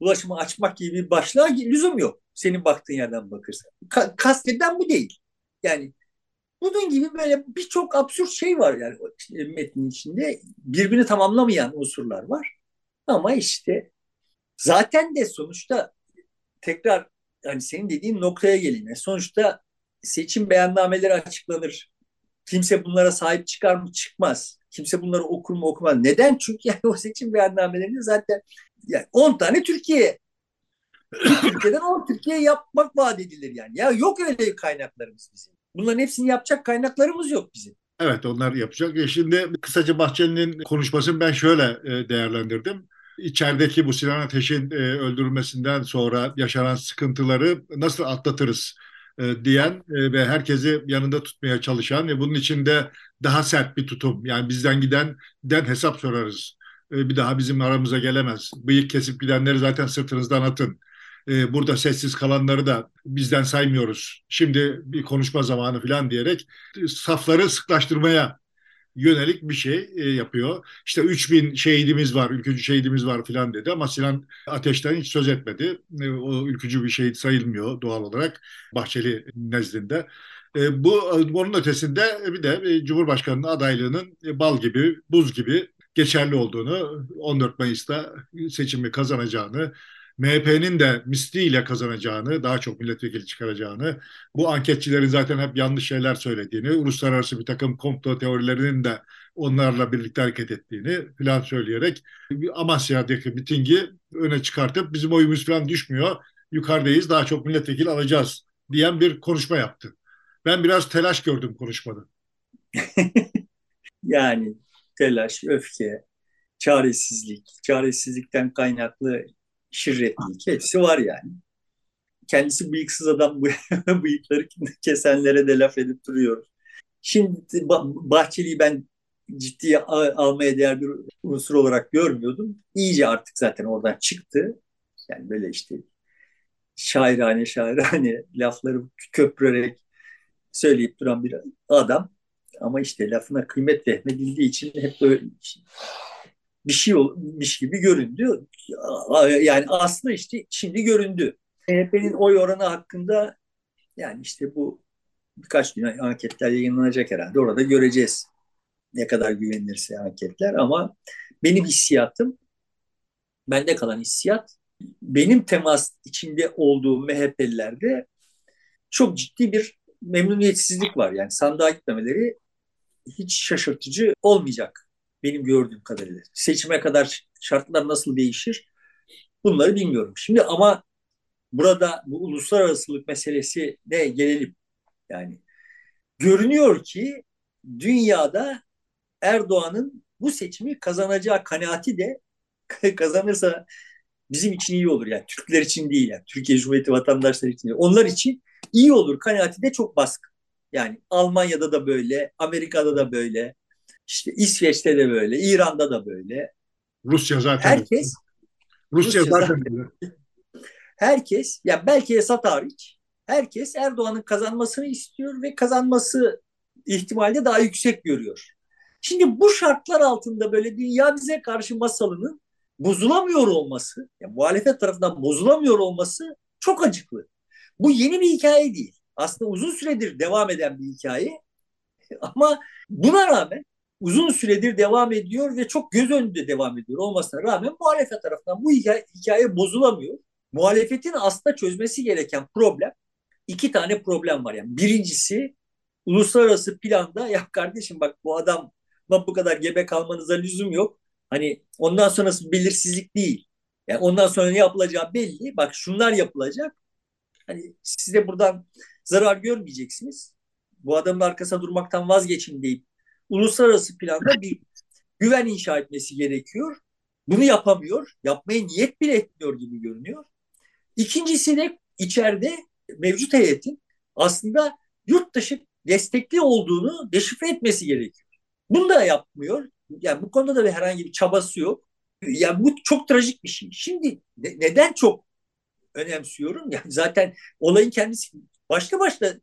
ulaşımı açmak gibi bir başlığa lüzum yok. Senin baktığın yerden bakırsan. Ka kasteden bu değil. Yani bunun gibi böyle birçok absürt şey var yani metnin içinde. Birbirini tamamlamayan unsurlar var. Ama işte zaten de sonuçta tekrar yani senin dediğin noktaya geleyim. Yani sonuçta seçim beyannameleri açıklanır. Kimse bunlara sahip çıkar mı? Çıkmaz. Kimse bunları okur mu? Okumaz. Neden? Çünkü yani [laughs] o seçim beyannamelerini zaten yani 10 tane Türkiye [clears throat] Türkiye'den 10 Türkiye yapmak vaat edilir yani. Ya yok öyle kaynaklarımız bizim. Bunların hepsini yapacak kaynaklarımız yok bizim. Evet onlar yapacak. E şimdi kısaca Bahçeli'nin konuşmasını ben şöyle e, değerlendirdim. İçerideki bu Sinan Ateş'in e, öldürülmesinden sonra yaşanan sıkıntıları nasıl atlatırız diyen ve herkesi yanında tutmaya çalışan ve bunun içinde daha sert bir tutum yani bizden giden den hesap sorarız. Bir daha bizim aramıza gelemez. Bıyık kesip gidenleri zaten sırtınızdan atın e, burada sessiz kalanları da bizden saymıyoruz. Şimdi bir konuşma zamanı falan diyerek safları sıklaştırmaya yönelik bir şey e, yapıyor. İşte 3000 şehidimiz var, ülkücü şehidimiz var falan dedi ama Sinan Ateş'ten hiç söz etmedi. E, o ülkücü bir şehit sayılmıyor doğal olarak Bahçeli nezdinde. E, bu onun ötesinde bir de e, Cumhurbaşkanı'nın adaylığının e, bal gibi, buz gibi geçerli olduğunu, 14 Mayıs'ta seçimi kazanacağını, MHP'nin de misliyle kazanacağını, daha çok milletvekili çıkaracağını, bu anketçilerin zaten hep yanlış şeyler söylediğini, uluslararası bir takım komplo teorilerinin de onlarla birlikte hareket ettiğini falan söyleyerek Amasya'daki mitingi öne çıkartıp bizim oyumuz falan düşmüyor, yukarıdayız daha çok milletvekili alacağız diyen bir konuşma yaptı. Ben biraz telaş gördüm konuşmada. [laughs] yani telaş, öfke, çaresizlik, çaresizlikten kaynaklı şirretlik hepsi var yani. Kendisi bıyıksız adam [laughs] bıyıkları kesenlere de laf edip duruyor. Şimdi Bahçeli'yi ben ciddiye almaya değer bir unsur olarak görmüyordum. İyice artık zaten oradan çıktı. Yani böyle işte şairane şairane lafları köprerek söyleyip duran bir adam. Ama işte lafına kıymet vehmedildiği için hep böyle bir şey olmuş gibi göründü. Yani aslında işte şimdi göründü. MHP'nin oy oranı hakkında yani işte bu birkaç gün anketler yayınlanacak herhalde. Orada göreceğiz ne kadar güvenilirse anketler ama benim hissiyatım bende kalan hissiyat benim temas içinde olduğum MHP'lilerde çok ciddi bir memnuniyetsizlik var. Yani sandığa gitmemeleri hiç şaşırtıcı olmayacak benim gördüğüm kadarıyla. Seçime kadar şartlar nasıl değişir bunları bilmiyorum. Şimdi ama burada bu uluslararasılık meselesi ne gelelim. Yani görünüyor ki dünyada Erdoğan'ın bu seçimi kazanacağı kanaati de [laughs] kazanırsa bizim için iyi olur. Yani Türkler için değil yani. Türkiye Cumhuriyeti vatandaşları için değil. Onlar için iyi olur. Kanaati de çok baskın. Yani Almanya'da da böyle, Amerika'da da böyle, işte İsveç'te de böyle, İran'da da böyle. Rusya zaten. Herkes Rusya, Rusya zaten. Herkes, ya belki Esat hariç, herkes Erdoğan'ın kazanmasını istiyor ve kazanması ihtimali daha yüksek görüyor. Şimdi bu şartlar altında böyle dünya bize karşı masalının bozulamıyor olması, yani muhalefet tarafından bozulamıyor olması çok acıklı. Bu yeni bir hikaye değil. Aslında uzun süredir devam eden bir hikaye. [laughs] Ama buna rağmen uzun süredir devam ediyor ve çok göz önünde devam ediyor olmasına rağmen muhalefet tarafından bu hikaye, hikaye bozulamıyor. Muhalefetin aslında çözmesi gereken problem iki tane problem var. Yani birincisi uluslararası planda ya kardeşim bak bu adam bu kadar gebe kalmanıza lüzum yok. Hani ondan sonrası belirsizlik değil. Yani ondan sonra ne yapılacağı belli. Bak şunlar yapılacak. Hani size buradan zarar görmeyeceksiniz. Bu adamın arkasına durmaktan vazgeçin deyip uluslararası planda bir güven inşa etmesi gerekiyor. Bunu yapamıyor. Yapmaya niyet bile etmiyor gibi görünüyor. İkincisi de içeride mevcut heyetin aslında yurt dışı destekli olduğunu deşifre etmesi gerekiyor. Bunu da yapmıyor. Yani bu konuda da bir herhangi bir çabası yok. Ya bu çok trajik bir şey. Şimdi ne, neden çok önemsiyorum? Yani zaten olayın kendisi başta başta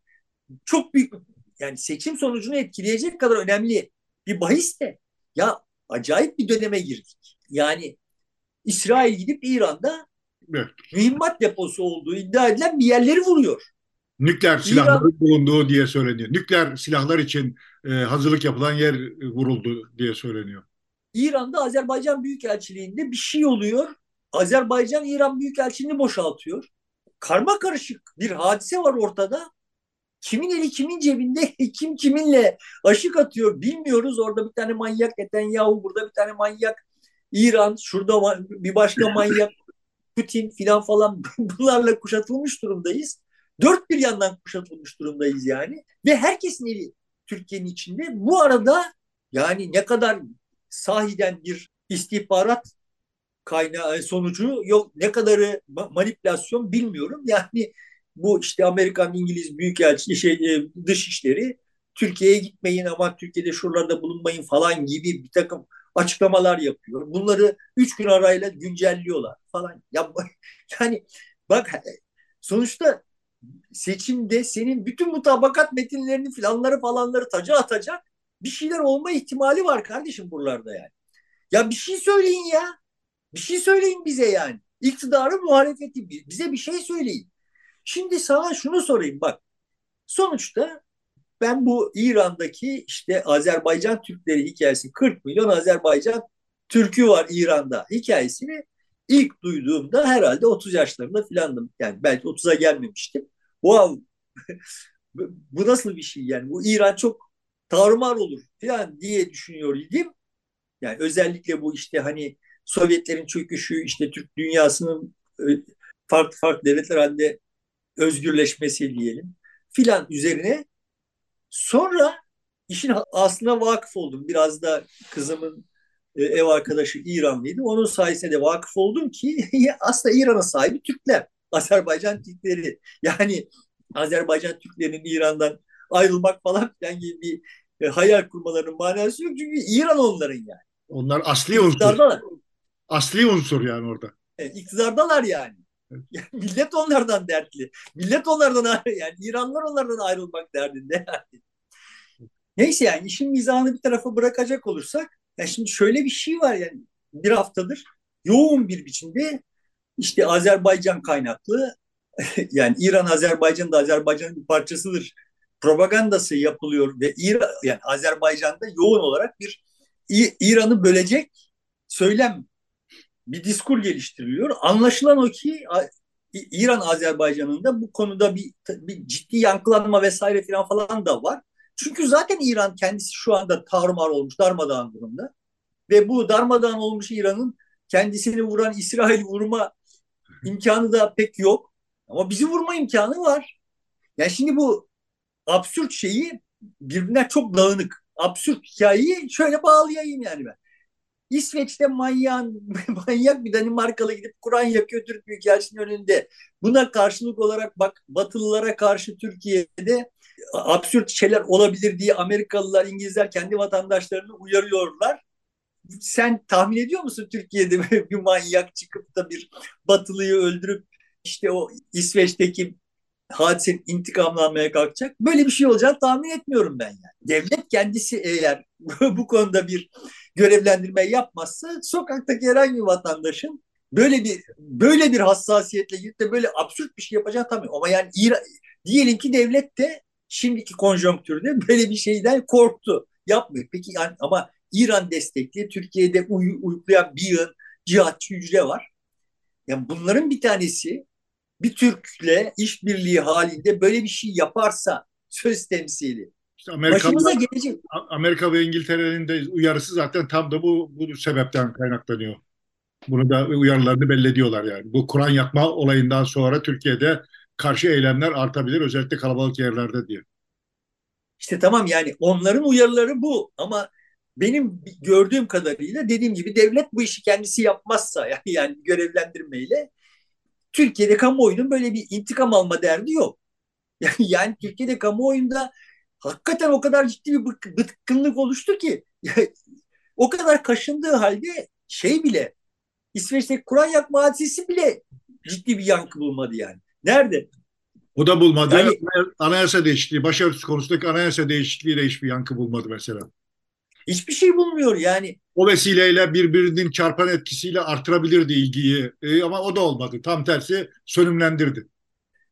çok büyük yani seçim sonucunu etkileyecek kadar önemli bir bahis de ya acayip bir döneme girdik. Yani İsrail gidip İran'da evet. mühimmat deposu olduğu iddia edilen bir yerleri vuruyor. Nükleer silahların İran, bulunduğu diye söyleniyor. Nükleer silahlar için e, hazırlık yapılan yer vuruldu diye söyleniyor. İran'da Azerbaycan Büyükelçiliği'nde bir şey oluyor. Azerbaycan İran Büyükelçiliğini boşaltıyor. Karma karışık bir hadise var ortada. Kimin eli kimin cebinde, [laughs] kim kiminle aşık atıyor bilmiyoruz. Orada bir tane manyak Netanyahu, burada bir tane manyak İran, şurada bir başka [laughs] manyak Putin filan falan [laughs] bunlarla kuşatılmış durumdayız. Dört bir yandan kuşatılmış durumdayız yani. Ve herkesin eli Türkiye'nin içinde. Bu arada yani ne kadar sahiden bir istihbarat kaynağı sonucu yok ne kadarı manipülasyon bilmiyorum. Yani bu işte Amerikan İngiliz büyükelçi şey e, dış işleri Türkiye'ye gitmeyin ama Türkiye'de şuralarda bulunmayın falan gibi bir takım açıklamalar yapıyor. Bunları üç gün arayla güncelliyorlar falan. Ya, [laughs] yani bak sonuçta seçimde senin bütün mutabakat metinlerini filanları falanları taca atacak bir şeyler olma ihtimali var kardeşim buralarda yani. Ya bir şey söyleyin ya. Bir şey söyleyin bize yani. İktidarı muhalefeti bize bir şey söyleyin. Şimdi sana şunu sorayım bak. Sonuçta ben bu İran'daki işte Azerbaycan Türkleri hikayesi 40 milyon Azerbaycan Türk'ü var İran'da hikayesini ilk duyduğumda herhalde 30 yaşlarında filandım. Yani belki 30'a gelmemiştim. Wow [laughs] bu nasıl bir şey yani bu İran çok tarumar olur falan diye düşünüyor idim. Yani özellikle bu işte hani Sovyetlerin çöküşü işte Türk dünyasının e, farklı farklı devletler halinde özgürleşmesi diyelim filan üzerine sonra işin aslına vakıf oldum. Biraz da kızımın e, ev arkadaşı İranlıydı. Onun sayesinde de vakıf oldum ki [laughs] aslında İran'ın sahibi Türkler. Azerbaycan Türkleri. Yani Azerbaycan Türklerinin İran'dan ayrılmak falan filan gibi bir e, hayal kurmalarının manası yok. Çünkü İran onların yani. Onlar asli unsur. Asli unsur yani orada. Evet, iktidardalar yani. [laughs] yani. Millet onlardan dertli. Millet onlardan yani İranlar onlardan ayrılmak derdinde yani. Neyse yani işin mizahını bir tarafa bırakacak olursak ya şimdi şöyle bir şey var yani bir haftadır yoğun bir biçimde işte Azerbaycan kaynaklı [laughs] yani İran Azerbaycan da Azerbaycan'ın bir parçasıdır propagandası yapılıyor ve İran yani Azerbaycan'da yoğun olarak bir İran'ı bölecek söylem bir diskur geliştiriliyor. Anlaşılan o ki İran Azerbaycan'ın da bu konuda bir, bir ciddi yankılanma vesaire falan falan da var. Çünkü zaten İran kendisi şu anda tarumar olmuş, darmadağın durumda. Ve bu darmadağın olmuş İran'ın kendisini vuran İsrail vurma imkanı da pek yok. Ama bizi vurma imkanı var. Yani şimdi bu absürt şeyi birbirine çok dağınık. Absürt hikayeyi şöyle bağlayayım yani ben. İsveç'te manyağın, [laughs] manyak bir Danimarkalı gidip Kur'an yakıyor Türk Büyükelçinin önünde. Buna karşılık olarak bak Batılılara karşı Türkiye'de absürt şeyler olabilir diye Amerikalılar, İngilizler kendi vatandaşlarını uyarıyorlar. Sen tahmin ediyor musun Türkiye'de [laughs] bir manyak çıkıp da bir Batılıyı öldürüp işte o İsveç'teki hadisenin intikamını almaya kalkacak. Böyle bir şey olacağını tahmin etmiyorum ben yani. Devlet kendisi eğer [laughs] bu konuda bir görevlendirme yapmazsa sokaktaki herhangi bir vatandaşın böyle bir böyle bir hassasiyetle gidip de böyle absürt bir şey yapacağını tabii. Ama yani İran, diyelim ki devlet de şimdiki konjonktürde [laughs] böyle bir şeyden korktu. Yapmıyor. Peki yani ama İran destekli Türkiye'de uy, uygulayan bir yığın cihatçı hücre var. Yani bunların bir tanesi bir Türk'le işbirliği halinde böyle bir şey yaparsa söz temsili. İşte Amerika, Başımıza gelecek. Amerika ve İngiltere'nin de uyarısı zaten tam da bu, bu sebepten kaynaklanıyor. Bunu da uyarılarını belli ediyorlar yani. Bu Kur'an yakma olayından sonra Türkiye'de karşı eylemler artabilir özellikle kalabalık yerlerde diye. İşte tamam yani onların uyarıları bu ama benim gördüğüm kadarıyla dediğim gibi devlet bu işi kendisi yapmazsa yani, [laughs] yani görevlendirmeyle Türkiye'de kamuoyunun böyle bir intikam alma derdi yok. Yani, [laughs] yani Türkiye'de kamuoyunda hakikaten o kadar ciddi bir bıkkınlık oluştu ki [laughs] o kadar kaşındığı halde şey bile İsveç'teki Kur'an yakma hadisesi bile ciddi bir yankı bulmadı yani. Nerede? O da bulmadı. Yani, anayasa değişikliği, başörtüsü konusundaki anayasa değişikliği de hiçbir yankı bulmadı mesela. Hiçbir şey bulmuyor yani. O vesileyle birbirinin çarpan etkisiyle artırabilirdi ilgiyi e, ama o da olmadı. Tam tersi sönümlendirdi.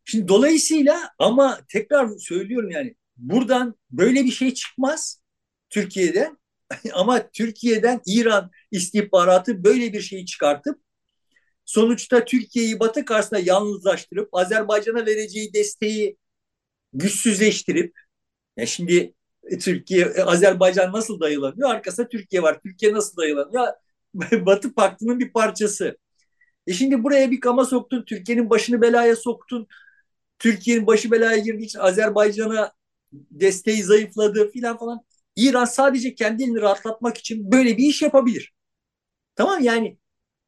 Şimdi dolayısıyla ama tekrar söylüyorum yani buradan böyle bir şey çıkmaz Türkiye'den [laughs] ama Türkiye'den İran istihbaratı böyle bir şeyi çıkartıp sonuçta Türkiye'yi Batı karşısında yalnızlaştırıp Azerbaycan'a vereceği desteği güçsüzleştirip ya şimdi Türkiye Azerbaycan nasıl dayılanıyor? Arkasında Türkiye var. Türkiye nasıl dayılanıyor? [laughs] Batı Paktı'nın bir parçası. E şimdi buraya bir kama soktun. Türkiye'nin başını belaya soktun. Türkiye'nin başı belaya girdiği için Azerbaycan'a desteği zayıfladı filan falan. İran sadece kendini rahatlatmak için böyle bir iş yapabilir. Tamam yani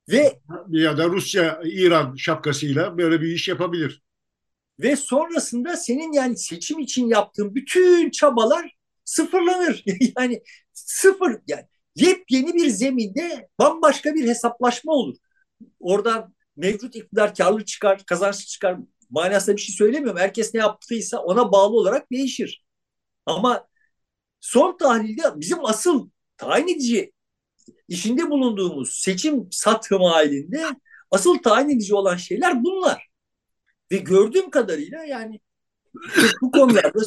ve ya da Rusya İran şapkasıyla böyle bir iş yapabilir. Ve sonrasında senin yani seçim için yaptığın bütün çabalar sıfırlanır. [laughs] yani sıfır yani yepyeni bir zeminde bambaşka bir hesaplaşma olur. Oradan mevcut iktidar karlı çıkar, kazançlı çıkar manasında bir şey söylemiyorum. Herkes ne yaptıysa ona bağlı olarak değişir. Ama son tahlilde bizim asıl tayin edici işinde bulunduğumuz seçim satım halinde asıl tayin edici olan şeyler bunlar. Ve gördüğüm kadarıyla yani bu konularda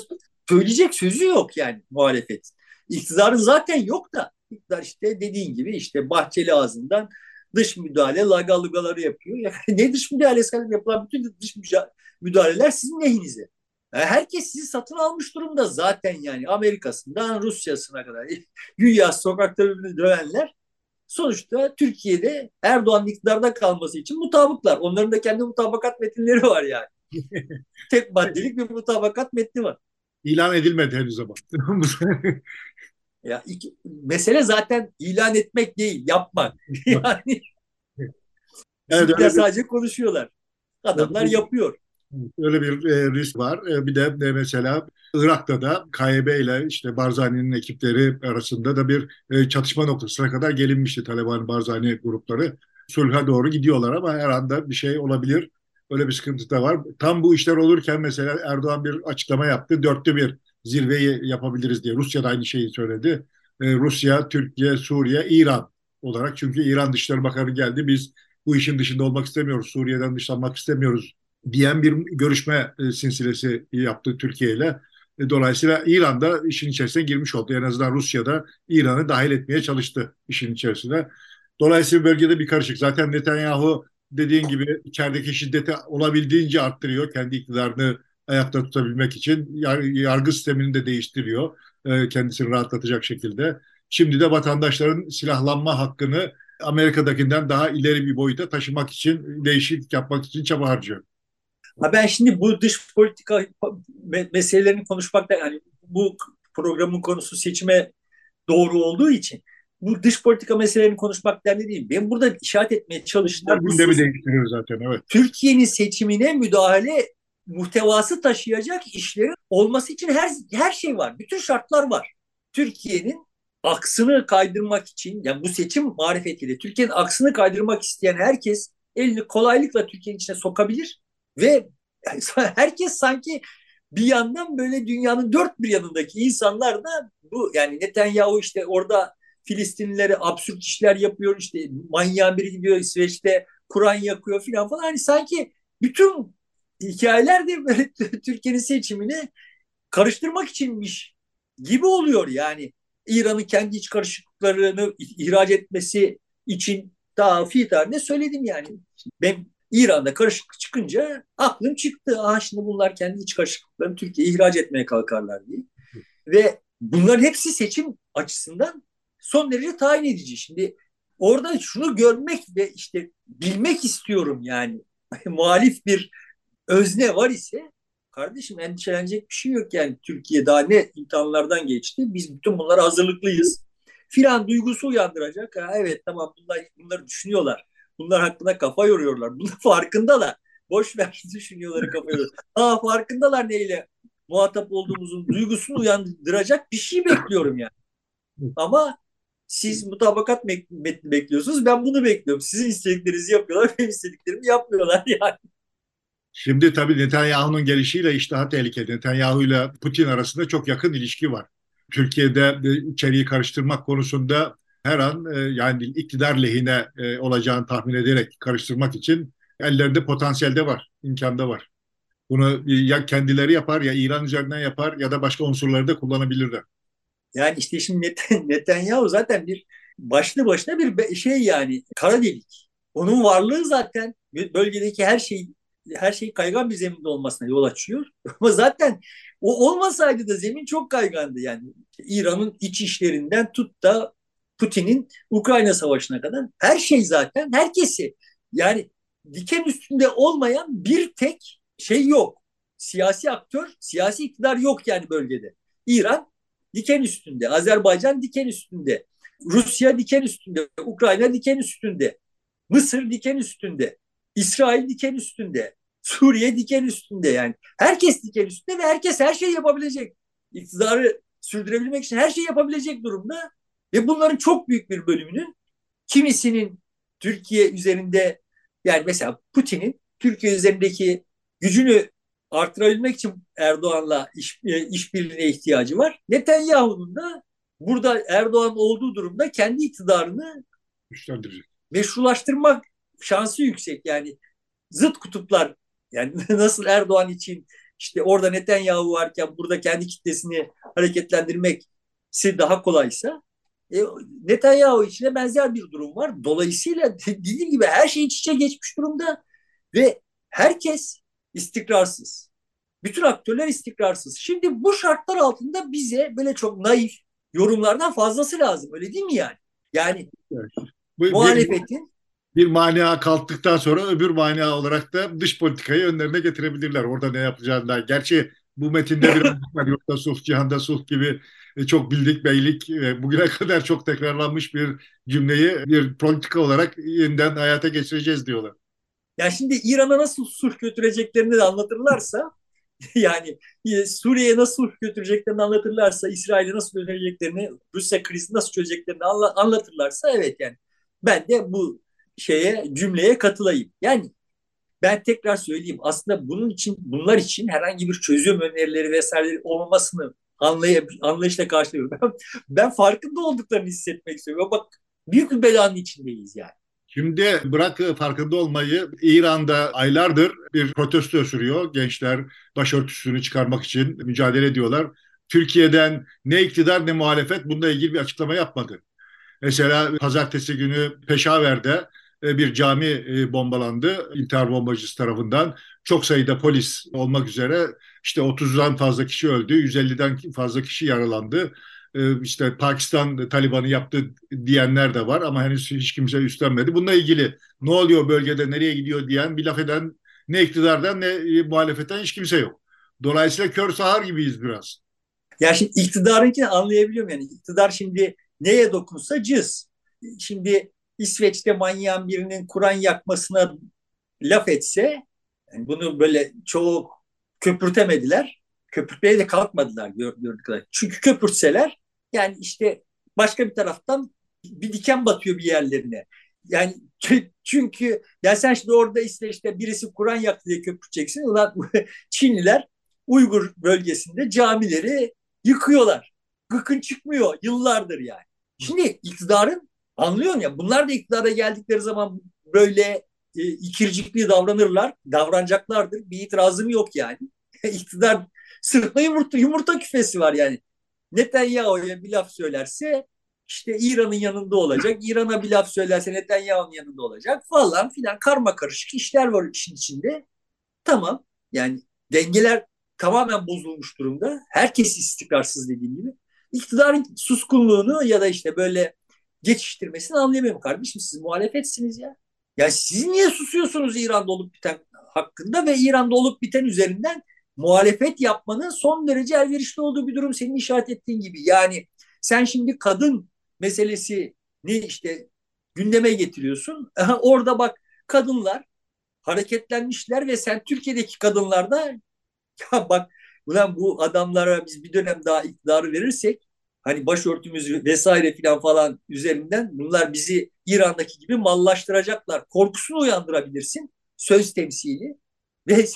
söyleyecek sözü yok yani muhalefet. İktidarın zaten yok da iktidar işte dediğin gibi işte Bahçeli ağzından dış müdahale lagalugaları yapıyor. Yani [laughs] ne dış müdahalesi yapılan bütün dış müdahaleler sizin lehinize. Yani herkes sizi satın almış durumda zaten yani Amerika'sından Rusya'sına kadar. [laughs] Güya sokakta birbirini dövenler sonuçta Türkiye'de Erdoğan iktidarda kalması için mutabıklar. Onların da kendi mutabakat metinleri var yani. [laughs] Tek maddelik bir mutabakat metni var. İlan edilmedi henüz ama. Ya iki, mesele zaten ilan etmek değil, yapmak. [laughs] yani [laughs] evet, sadece konuşuyorlar. Adamlar yapıyor. Öyle bir e, risk var. E, bir de, de mesela Irak'ta da KYB ile işte Barzani'nin ekipleri arasında da bir e, çatışma noktasına kadar gelinmişti Taliban Barzani grupları. Sulha doğru gidiyorlar ama her anda bir şey olabilir. Öyle bir sıkıntı da var. Tam bu işler olurken mesela Erdoğan bir açıklama yaptı. Dörtte bir zirveyi yapabiliriz diye. Rusya da aynı şeyi söyledi. E, Rusya, Türkiye, Suriye, İran olarak. Çünkü İran Dışişleri Bakanı geldi. Biz bu işin dışında olmak istemiyoruz. Suriye'den dışlanmak istemiyoruz diyen bir görüşme e, silsilesi yaptı Türkiye ile. E, dolayısıyla İran da işin içerisine girmiş oldu. En azından Rusya'da İran'ı dahil etmeye çalıştı işin içerisine. Dolayısıyla bölgede bir karışık. Zaten Netanyahu dediğin gibi içerideki şiddeti olabildiğince arttırıyor. Kendi iktidarını ayakta tutabilmek için yargı sistemini de değiştiriyor. E, kendisini rahatlatacak şekilde. Şimdi de vatandaşların silahlanma hakkını Amerika'dakinden daha ileri bir boyuta taşımak için, değişiklik yapmak için çaba harcıyor. Ha ben şimdi bu dış politika meselelerini konuşmakta yani bu programın konusu seçime doğru olduğu için bu dış politika meselelerini konuşmak derdi değil. Ben burada işaret etmeye çalıştığım gündemi değiştiriyor zaten evet. Türkiye'nin seçimine müdahale muhtevası taşıyacak işlerin olması için her her şey var. Bütün şartlar var. Türkiye'nin aksını kaydırmak için yani bu seçim marifetiyle Türkiye'nin aksını kaydırmak isteyen herkes elini kolaylıkla Türkiye'nin içine sokabilir ve [laughs] herkes sanki bir yandan böyle dünyanın dört bir yanındaki insanlar da bu yani Netanyahu işte orada Filistinlilere absürt işler yapıyor işte manyağın biri gidiyor İsveç'te Kur'an yakıyor filan falan hani sanki bütün hikayeler de böyle [laughs] Türkiye'nin seçimini karıştırmak içinmiş gibi oluyor yani. İran'ın kendi iç karışıklıklarını ihraç etmesi için daha tarihinde söyledim yani. Ben İran'da karışıklık çıkınca aklım çıktı. Ah şimdi bunlar kendi iç karışıklıklarını Türkiye'ye ihraç etmeye kalkarlar diye. Ve bunların hepsi seçim açısından son derece tayin edici. Şimdi orada şunu görmek ve işte bilmek istiyorum yani [laughs] muhalif bir özne var ise kardeşim endişelenecek bir şey yok yani Türkiye daha ne imtihanlardan geçti. Biz bütün bunlara hazırlıklıyız. Filan duygusu uyandıracak. Ha, evet tamam bunlar bunları düşünüyorlar. Bunlar hakkında kafa yoruyorlar. [laughs] Bunlar farkındalar. Boş ver düşünüyorları kafa yoruyorlar. Aa farkındalar neyle muhatap olduğumuzun duygusunu uyandıracak bir şey bekliyorum yani. Ama Siz mutabakat metni bekliyorsunuz. Ben bunu bekliyorum. Sizin istediklerinizi yapıyorlar. Benim istediklerimi yapmıyorlar [laughs] yani. Şimdi tabii Netanyahu'nun gelişiyle işte daha tehlikeli. Netanyahu ile Putin arasında çok yakın ilişki var. Türkiye'de içeriği karıştırmak konusunda her an e, yani iktidar lehine e, olacağını tahmin ederek karıştırmak için ellerinde potansiyelde var, imkanda var. Bunu ya kendileri yapar ya İran üzerinden yapar ya da başka unsurları da kullanabilirler. Yani işte şimdi [laughs] Netanyahu zaten bir başlı başına bir şey yani kara delik. Onun varlığı zaten bölgedeki her şey her şey kaygan bir zeminde olmasına yol açıyor. [laughs] Ama zaten o olmasaydı da zemin çok kaygandı yani. İran'ın iç işlerinden tut da Putin'in Ukrayna Savaşı'na kadar her şey zaten herkesi yani diken üstünde olmayan bir tek şey yok. Siyasi aktör, siyasi iktidar yok yani bölgede. İran diken üstünde, Azerbaycan diken üstünde, Rusya diken üstünde, Ukrayna diken üstünde, Mısır diken üstünde, İsrail diken üstünde, Suriye diken üstünde yani. Herkes diken üstünde ve herkes her şeyi yapabilecek. İktidarı sürdürebilmek için her şeyi yapabilecek durumda. Ve bunların çok büyük bir bölümünün kimisinin Türkiye üzerinde yani mesela Putin'in Türkiye üzerindeki gücünü artırabilmek için Erdoğan'la iş, e, işbirliğine ihtiyacı var. Netanyahu'nun da burada Erdoğan olduğu durumda kendi iktidarını güçlendirecek. Meşrulaştırmak şansı yüksek. Yani zıt kutuplar yani [laughs] nasıl Erdoğan için işte orada Netanyahu varken burada kendi kitlesini hareketlendirmek daha kolaysa e, Netanyahu içine benzer bir durum var. Dolayısıyla [laughs] dediğim gibi her şey iç içe geçmiş durumda ve herkes istikrarsız. Bütün aktörler istikrarsız. Şimdi bu şartlar altında bize böyle çok naif yorumlardan fazlası lazım. Öyle değil mi yani? Yani evet. bu, muhalefetin bir mania kalktıktan sonra öbür mania olarak da dış politikayı önlerine getirebilirler. Orada ne yapacağını. Gerçi bu metinde bir [laughs] var. Yoksa sulh, cihanda sulh gibi e, çok bildik beylik e, bugüne [laughs] kadar çok tekrarlanmış bir cümleyi bir politika olarak yeniden hayata geçireceğiz diyorlar. Yani şimdi İran'a nasıl sulh götüreceklerini de anlatırlarsa [laughs] yani e, Suriye'ye nasıl sulh götüreceklerini anlatırlarsa, İsrail'e nasıl götüreceklerini, Rusya krizi nasıl çözeceklerini anlatırlarsa evet yani ben de bu şeye cümleye katılayım. Yani ben tekrar söyleyeyim aslında bunun için bunlar için herhangi bir çözüm önerileri vesaire olmamasını anlay anlayışla karşılıyorum. Ben, ben farkında olduklarını hissetmek istiyorum. Bak büyük bir belanın içindeyiz yani. Şimdi bırak farkında olmayı İran'da aylardır bir protesto sürüyor. Gençler başörtüsünü çıkarmak için mücadele ediyorlar. Türkiye'den ne iktidar ne muhalefet bununla ilgili bir açıklama yapmadı. Mesela pazartesi günü Peşaver'de e, bir cami e, bombalandı intihar bombacısı tarafından. Çok sayıda polis olmak üzere işte 30'dan fazla kişi öldü, 150'den fazla kişi yaralandı. E, işte Pakistan Taliban'ı yaptı diyenler de var ama henüz hiç kimse üstlenmedi. Bununla ilgili ne oluyor bölgede, nereye gidiyor diyen bir laf eden ne iktidardan ne muhalefetten hiç kimse yok. Dolayısıyla kör sahar gibiyiz biraz. Ya şimdi iktidarınkini anlayabiliyorum yani. İktidar şimdi neye dokunsa cız. Şimdi İsveç'te manyağın birinin Kur'an yakmasına laf etse yani bunu böyle çoğu köpürtemediler. Köpürtmeye de kalkmadılar gördükler. Çünkü köpürtseler yani işte başka bir taraftan bir diken batıyor bir yerlerine. Yani [laughs] çünkü ya sen şimdi orada İsveç'te birisi Kur'an yaktı diye köpürteceksin. Ulan [laughs] Çinliler Uygur bölgesinde camileri yıkıyorlar. Gıkın çıkmıyor yıllardır yani. Şimdi iktidarın Anlıyorsun ya bunlar da iktidara geldikleri zaman böyle e, ikircikli davranırlar, davranacaklardır. Bir itirazım yok yani. [laughs] İktidar sırtma yumurta, yumurta küfesi var yani. Netanyahu'ya bir laf söylerse işte İran'ın yanında olacak. İran'a bir laf söylerse Netanyahu'nun yanında olacak falan filan karma karışık işler var işin içinde. Tamam yani dengeler tamamen bozulmuş durumda. Herkes istikrarsız dediğim gibi. İktidarın suskunluğunu ya da işte böyle geçiştirmesini anlayamıyorum kardeşim. Siz muhalefetsiniz ya. Ya siz niye susuyorsunuz İran'da olup biten hakkında ve İran'da olup biten üzerinden muhalefet yapmanın son derece elverişli olduğu bir durum senin işaret ettiğin gibi. Yani sen şimdi kadın meselesi ne işte gündeme getiriyorsun. Orada bak kadınlar hareketlenmişler ve sen Türkiye'deki kadınlarda ya bak ulan bu adamlara biz bir dönem daha iktidarı verirsek hani başörtümüz vesaire filan falan üzerinden bunlar bizi İran'daki gibi mallaştıracaklar. Korkusunu uyandırabilirsin söz temsili. [laughs] Ve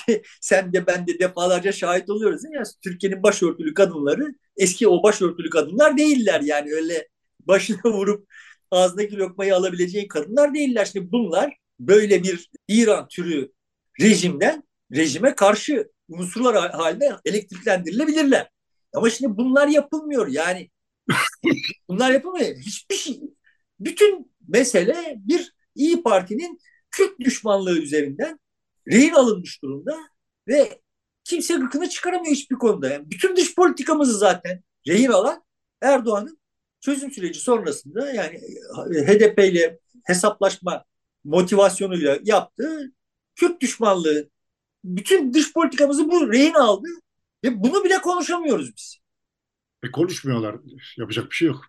sen de ben de defalarca şahit oluyoruz. Ya Türkiye'nin başörtülü kadınları eski o başörtülü kadınlar değiller. Yani öyle başına [laughs] vurup ağzındaki lokmayı alabileceğin kadınlar değiller. Şimdi bunlar böyle bir İran türü rejimden rejime karşı unsurlar halinde elektriklendirilebilirler. Ama şimdi bunlar yapılmıyor. Yani [laughs] bunlar yapılmıyor. Hiçbir şey. Bütün mesele bir İyi Parti'nin Kürt düşmanlığı üzerinden rehin alınmış durumda ve kimse gıkını çıkaramıyor hiçbir konuda. Yani bütün dış politikamızı zaten rehin alan Erdoğan'ın çözüm süreci sonrasında yani HDP ile hesaplaşma motivasyonuyla yaptığı Kürt düşmanlığı bütün dış politikamızı bu rehin aldı ve bunu bile konuşamıyoruz biz. E konuşmuyorlar. Yapacak bir şey yok.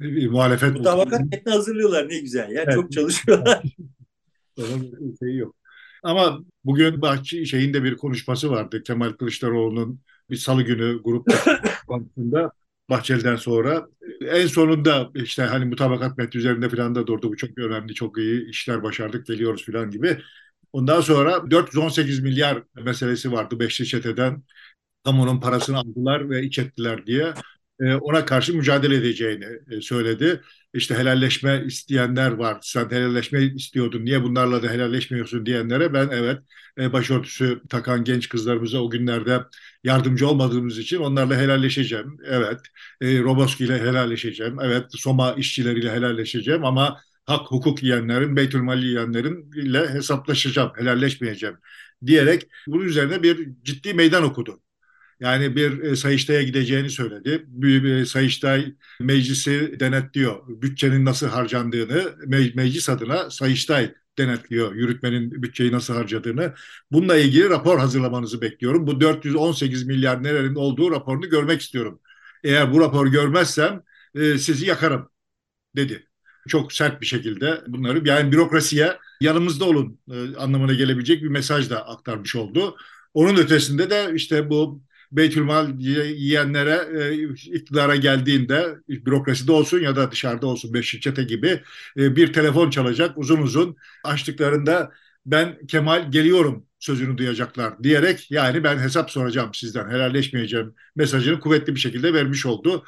E, muhalefet... Mutabakat metni hazırlıyorlar ne güzel. Ya. Evet. Çok çalışıyorlar. [laughs] Onun şeyi yok. Ama bugün Bahçe şeyinde bir konuşması vardı. Kemal Kılıçdaroğlu'nun bir salı günü grup [laughs] toplantısında Bahçeli'den sonra. En sonunda işte hani mutabakat metni üzerinde falan da durdu. Bu çok önemli, çok iyi işler başardık, geliyoruz falan gibi. Ondan sonra 418 milyar meselesi vardı Beşli Çete'den. Kamunun parasını aldılar ve iç ettiler diye. E, ona karşı mücadele edeceğini e, söyledi. İşte helalleşme isteyenler var. Sen helalleşme istiyordun. Niye bunlarla da helalleşmiyorsun diyenlere ben evet e, başörtüsü takan genç kızlarımıza o günlerde yardımcı olmadığımız için onlarla helalleşeceğim. Evet. Roboski ile helalleşeceğim. Evet. Soma işçileriyle helalleşeceğim ama hak hukuk yiyenlerin, Beytülmal yiyenlerin ile hesaplaşacağım, helalleşmeyeceğim diyerek bunun üzerine bir ciddi meydan okudu. Yani bir e, Sayıştay'a gideceğini söyledi. Bir Sayıştay meclisi denetliyor. Bütçenin nasıl harcandığını me meclis adına Sayıştay denetliyor yürütmenin bütçeyi nasıl harcadığını. Bununla ilgili rapor hazırlamanızı bekliyorum. Bu 418 milyar nerenin olduğu raporunu görmek istiyorum. Eğer bu raporu görmezsem e, sizi yakarım dedi. Çok sert bir şekilde bunları yani bürokrasiye yanımızda olun e, anlamına gelebilecek bir mesaj da aktarmış oldu. Onun ötesinde de işte bu Beytülmal yiyenlere e, iktidara geldiğinde bürokraside olsun ya da dışarıda olsun beş çete gibi e, bir telefon çalacak uzun uzun açtıklarında ben Kemal geliyorum sözünü duyacaklar diyerek yani ben hesap soracağım sizden helalleşmeyeceğim mesajını kuvvetli bir şekilde vermiş oldu.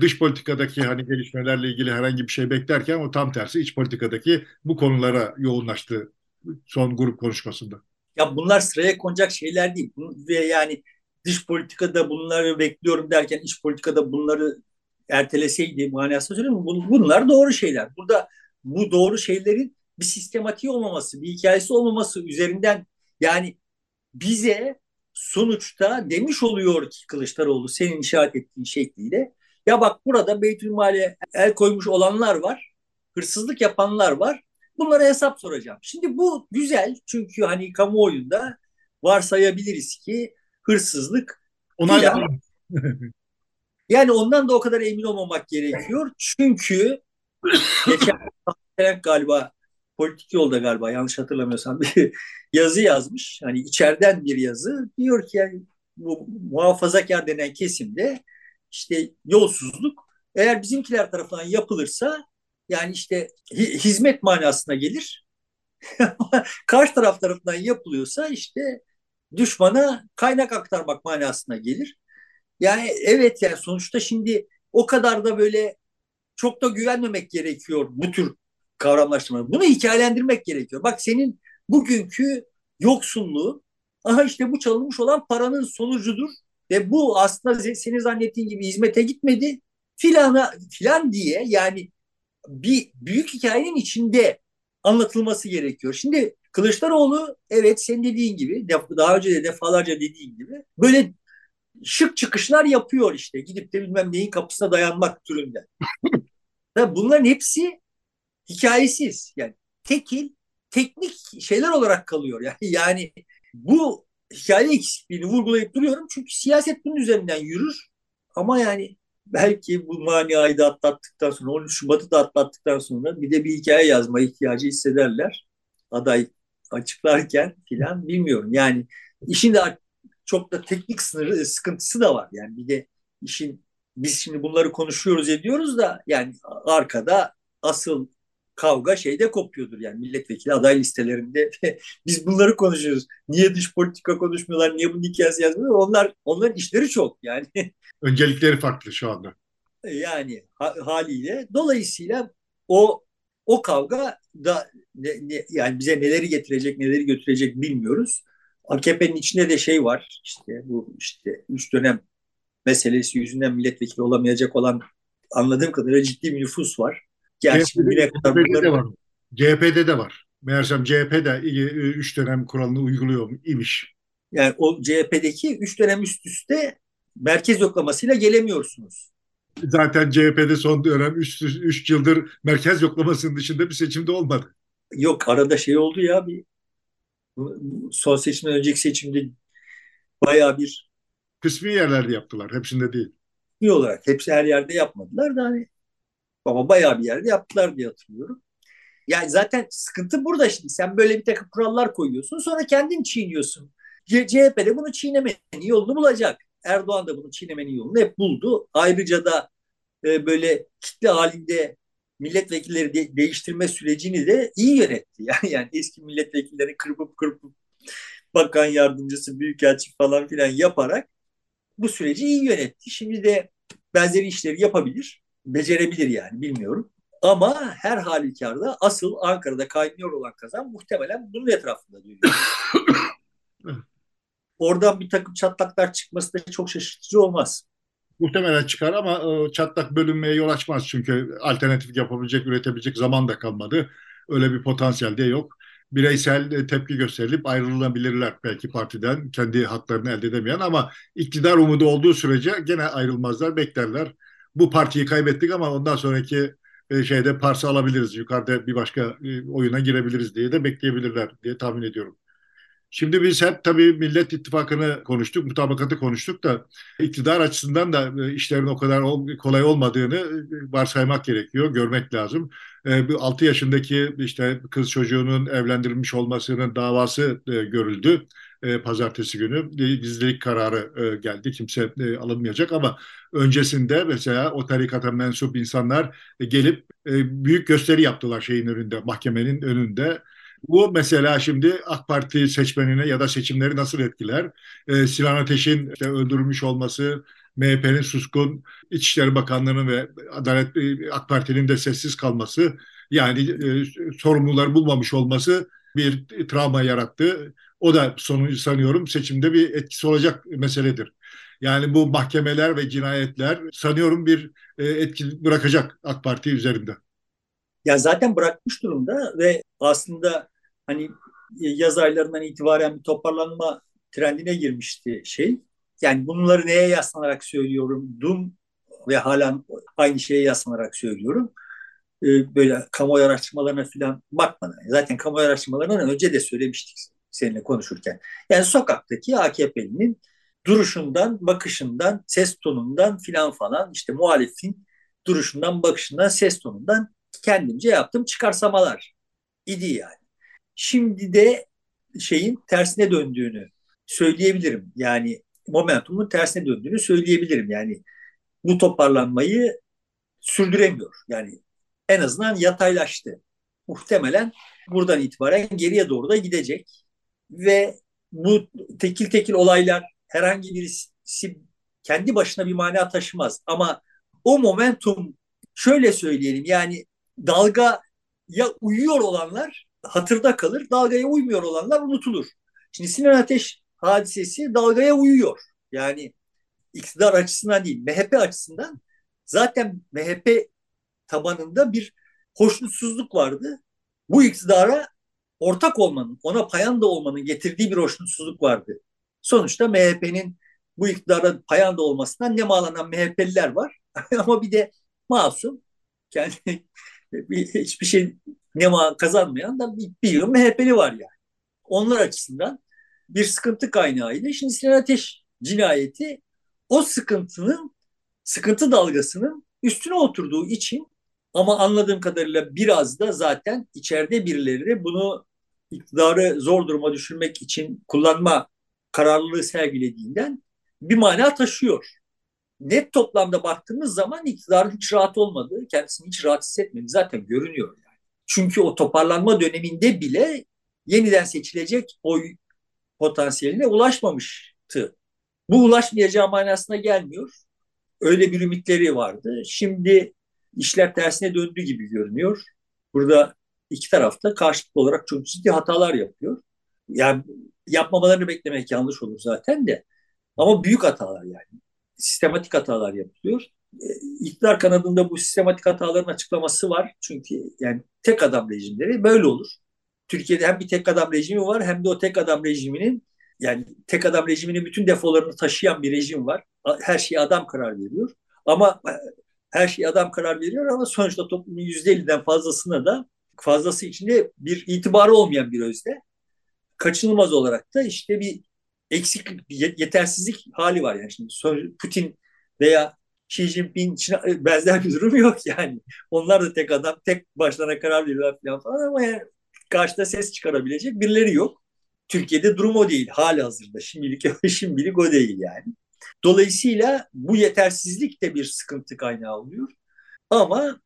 Dış politikadaki hani gelişmelerle ilgili herhangi bir şey beklerken o tam tersi iç politikadaki bu konulara yoğunlaştı son grup konuşmasında. Ya bunlar sıraya konacak şeyler değil. Ve yani dış politikada bunları bekliyorum derken iç politikada bunları erteleseydi manasında söylüyorum. Bunlar doğru şeyler. Burada bu doğru şeylerin bir sistematiği olmaması, bir hikayesi olmaması üzerinden yani bize sonuçta demiş oluyor ki Kılıçdaroğlu senin işaret ettiğin şekliyle ya bak burada Beytülmal'e el koymuş olanlar var, hırsızlık yapanlar var. Bunlara hesap soracağım. Şimdi bu güzel çünkü hani kamuoyunda varsayabiliriz ki hırsızlık. Ona yani ondan da o kadar emin olmamak gerekiyor. Çünkü [coughs] geçen galiba politik yolda galiba yanlış hatırlamıyorsam bir [laughs] yazı yazmış. Hani içeriden bir yazı. Diyor ki yani bu muhafazakar denen kesimde işte yolsuzluk eğer bizimkiler tarafından yapılırsa yani işte hizmet manasına gelir. [laughs] Karşı taraf tarafından yapılıyorsa işte düşmana kaynak aktarmak manasına gelir. Yani evet yani sonuçta şimdi o kadar da böyle çok da güvenmemek gerekiyor bu tür kavramlaştırma. Bunu hikayelendirmek gerekiyor. Bak senin bugünkü yoksunluğu aha işte bu çalınmış olan paranın sonucudur ve bu aslında senin zannettiğin gibi hizmete gitmedi filana filan diye yani bir büyük hikayenin içinde anlatılması gerekiyor. Şimdi Kılıçdaroğlu evet senin dediğin gibi daha önce de defalarca dediğin gibi böyle şık çıkışlar yapıyor işte. Gidip de bilmem neyin kapısına dayanmak türünde. [laughs] Bunların hepsi hikayesiz. Yani tekil, teknik şeyler olarak kalıyor. [laughs] Yani, yani bu hikaye eksikliğini vurgulayıp duruyorum. Çünkü siyaset bunun üzerinden yürür. Ama yani belki bu maniayı da atlattıktan sonra, 13 Şubat'ı da atlattıktan sonra bir de bir hikaye yazma ihtiyacı hissederler. Aday açıklarken filan bilmiyorum. Yani işin de çok da teknik sınırı sıkıntısı da var. Yani bir de işin biz şimdi bunları konuşuyoruz ediyoruz da yani arkada asıl kavga şeyde kopuyordur yani milletvekili aday listelerinde. [laughs] Biz bunları konuşuyoruz. Niye dış politika konuşmuyorlar, niye bu hikayesi yazmıyorlar? Onlar, onların işleri çok yani. Öncelikleri farklı şu anda. Yani ha, haliyle. Dolayısıyla o o kavga da ne, ne, yani bize neleri getirecek, neleri götürecek bilmiyoruz. AKP'nin içinde de şey var işte bu işte üç dönem meselesi yüzünden milletvekili olamayacak olan anladığım kadarıyla ciddi bir nüfus var. Gerçi CHP'de, kadar bunları... de var. CHP'de de var. Meğersem CHP de üç dönem kuralını uyguluyor imiş. Yani o CHP'deki üç dönem üst üste merkez yoklamasıyla gelemiyorsunuz. Zaten CHP'de son dönem 3 yıldır merkez yoklamasının dışında bir seçimde olmadı. Yok arada şey oldu ya bir son seçimden önceki seçimde bayağı bir kısmi yerlerde yaptılar. Hepsinde değil. Kısmi olarak hepsi her yerde yapmadılar da hani ama bayağı bir yerde yaptılar diye hatırlıyorum. Yani zaten sıkıntı burada şimdi. Sen böyle bir takım kurallar koyuyorsun sonra kendin çiğniyorsun. CHP'de bunu çiğnemenin yolunu bulacak. Erdoğan da bunu çiğnemenin yolunu hep buldu. Ayrıca da e, böyle kitle halinde milletvekilleri de, değiştirme sürecini de iyi yönetti. [laughs] Yani, yani eski milletvekillerini kırpıp kırpıp bakan yardımcısı, büyükelçi falan filan yaparak bu süreci iyi yönetti. Şimdi de benzeri işleri yapabilir, becerebilir yani bilmiyorum. Ama her halükarda asıl Ankara'da kaynıyor olan kazan muhtemelen bunun etrafında dönüyor. [laughs] Oradan bir takım çatlaklar çıkması da çok şaşırtıcı olmaz. Muhtemelen çıkar ama e, çatlak bölünmeye yol açmaz. Çünkü alternatif yapabilecek, üretebilecek zaman da kalmadı. Öyle bir potansiyel de yok. Bireysel e, tepki gösterilip ayrılabilirler belki partiden kendi haklarını elde edemeyen ama iktidar umudu olduğu sürece gene ayrılmazlar, beklerler. Bu partiyi kaybettik ama ondan sonraki e, şeyde parça alabiliriz. Yukarıda bir başka oyuna girebiliriz diye de bekleyebilirler diye tahmin ediyorum. Şimdi biz hep tabii Millet İttifakı'nı konuştuk, mutabakatı konuştuk da iktidar açısından da e, işlerin o kadar kolay olmadığını e, varsaymak gerekiyor, görmek lazım. E, bu 6 yaşındaki işte kız çocuğunun evlendirilmiş olmasının davası görüldü. Pazartesi günü gizlilik kararı geldi. Kimse alınmayacak ama öncesinde mesela o tarikata mensup insanlar gelip büyük gösteri yaptılar şeyin önünde, mahkemenin önünde bu mesela şimdi AK Parti seçmenine ya da seçimleri nasıl etkiler? Ee, Sinan Ateş'in işte öldürülmüş olması, MHP'nin suskun, İçişleri Bakanlığı'nın ve Adalet e, AK Parti'nin de sessiz kalması, yani e, sorumluları bulmamış olması bir travma yarattı. O da sonucu sanıyorum seçimde bir etkisi olacak meseledir. Yani bu mahkemeler ve cinayetler sanıyorum bir e, etki bırakacak AK Parti üzerinde. Ya zaten bırakmış durumda ve aslında hani e, yaz aylarından itibaren bir toparlanma trendine girmişti şey. Yani bunları neye yaslanarak söylüyorum? Dum ve hala aynı şeye yaslanarak söylüyorum. Ee, böyle kamuoyu araştırmalarına falan bakmadan. Zaten kamuoyu araştırmalarından önce de söylemiştik seninle konuşurken. Yani sokaktaki AKP'nin duruşundan, bakışından, ses tonundan filan falan işte muhalifin duruşundan, bakışından, ses tonundan kendimce yaptığım çıkarsamalar idi yani. Şimdi de şeyin tersine döndüğünü söyleyebilirim. Yani momentumun tersine döndüğünü söyleyebilirim. Yani bu toparlanmayı sürdüremiyor. Yani en azından yataylaştı. Muhtemelen buradan itibaren geriye doğru da gidecek. Ve bu tekil tekil olaylar herhangi birisi kendi başına bir mana taşımaz. Ama o momentum şöyle söyleyelim yani dalga ya uyuyor olanlar hatırda kalır. Dalgaya uymuyor olanlar unutulur. Şimdi Sinan Ateş hadisesi dalgaya uyuyor. Yani iktidar açısından değil, MHP açısından zaten MHP tabanında bir hoşnutsuzluk vardı. Bu iktidara ortak olmanın, ona payanda olmanın getirdiği bir hoşnutsuzluk vardı. Sonuçta MHP'nin bu iktidara payanda olmasından ne bağlanan MHP'liler var. [laughs] Ama bir de masum, kendi [laughs] hiçbir şey ne kazanmayan da bir, bir yığın MHP'li var yani. Onlar açısından bir sıkıntı kaynağıydı. Şimdi Sinan Ateş cinayeti o sıkıntının, sıkıntı dalgasının üstüne oturduğu için ama anladığım kadarıyla biraz da zaten içeride birileri bunu iktidarı zor duruma düşürmek için kullanma kararlılığı sergilediğinden bir mana taşıyor. net toplamda baktığımız zaman iktidarın hiç rahat olmadığı, kendisini hiç rahat hissetmediği zaten görünüyor. Çünkü o toparlanma döneminde bile yeniden seçilecek oy potansiyeline ulaşmamıştı. Bu ulaşmayacağı manasına gelmiyor. Öyle bir ümitleri vardı. Şimdi işler tersine döndü gibi görünüyor. Burada iki tarafta karşılıklı olarak çok ciddi hatalar yapıyor. Yani yapmamalarını beklemek yanlış olur zaten de. Ama büyük hatalar yani. Sistematik hatalar yapılıyor. E, iktidar kanadında bu sistematik hataların açıklaması var. Çünkü yani tek adam rejimleri böyle olur. Türkiye'de hem bir tek adam rejimi var hem de o tek adam rejiminin yani tek adam rejiminin bütün defolarını taşıyan bir rejim var. Her şeye adam karar veriyor. Ama e, her şeye adam karar veriyor ama sonuçta toplumun yüzde 50'den fazlasına da fazlası içinde bir itibarı olmayan bir özde. Kaçınılmaz olarak da işte bir eksiklik, bir yetersizlik hali var. Yani şimdi Putin veya Xi Jinping için benzer bir durum yok yani. Onlar da tek adam, tek başlarına karar veriyorlar falan, falan ama yani karşıda ses çıkarabilecek birileri yok. Türkiye'de durum o değil hali hazırda. Şimdilik, [laughs] şimdilik o değil yani. Dolayısıyla bu yetersizlik de bir sıkıntı kaynağı oluyor. Ama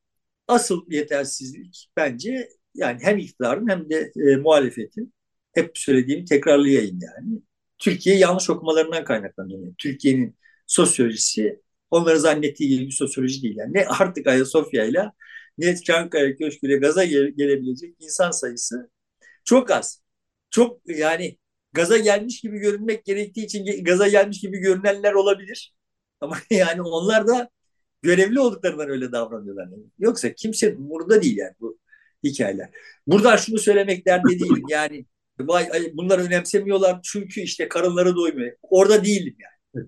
asıl yetersizlik bence yani hem iktidarın hem de e, muhalefetin hep söylediğim tekrarlayayım yani. Türkiye yanlış okumalarından kaynaklanıyor. Türkiye'nin sosyolojisi onları zannettiği gibi bir sosyoloji değil. Yani ne artık Ayasofya ile ne Çankaya Köşkü'yle gaza gele, gelebilecek insan sayısı çok az. Çok yani gaza gelmiş gibi görünmek gerektiği için gaza gelmiş gibi görünenler olabilir. Ama [laughs] yani onlar da görevli olduklarından öyle davranıyorlar. Yoksa kimse burada değil yani bu hikayeler. Buradan şunu söylemek derde değilim [laughs] yani vay bunlar önemsemiyorlar çünkü işte karınları doymuyor. Orada değilim yani.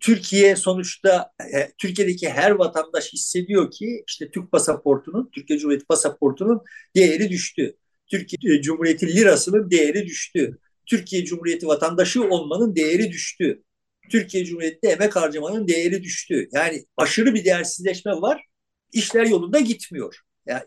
Türkiye sonuçta e, Türkiye'deki her vatandaş hissediyor ki işte Türk pasaportunun, Türkiye Cumhuriyeti pasaportunun değeri düştü. Türkiye Cumhuriyeti lirasının değeri düştü. Türkiye Cumhuriyeti vatandaşı olmanın değeri düştü. Türkiye Cumhuriyeti'nde emek harcamanın değeri düştü. Yani aşırı bir değersizleşme var. İşler yolunda gitmiyor. Yani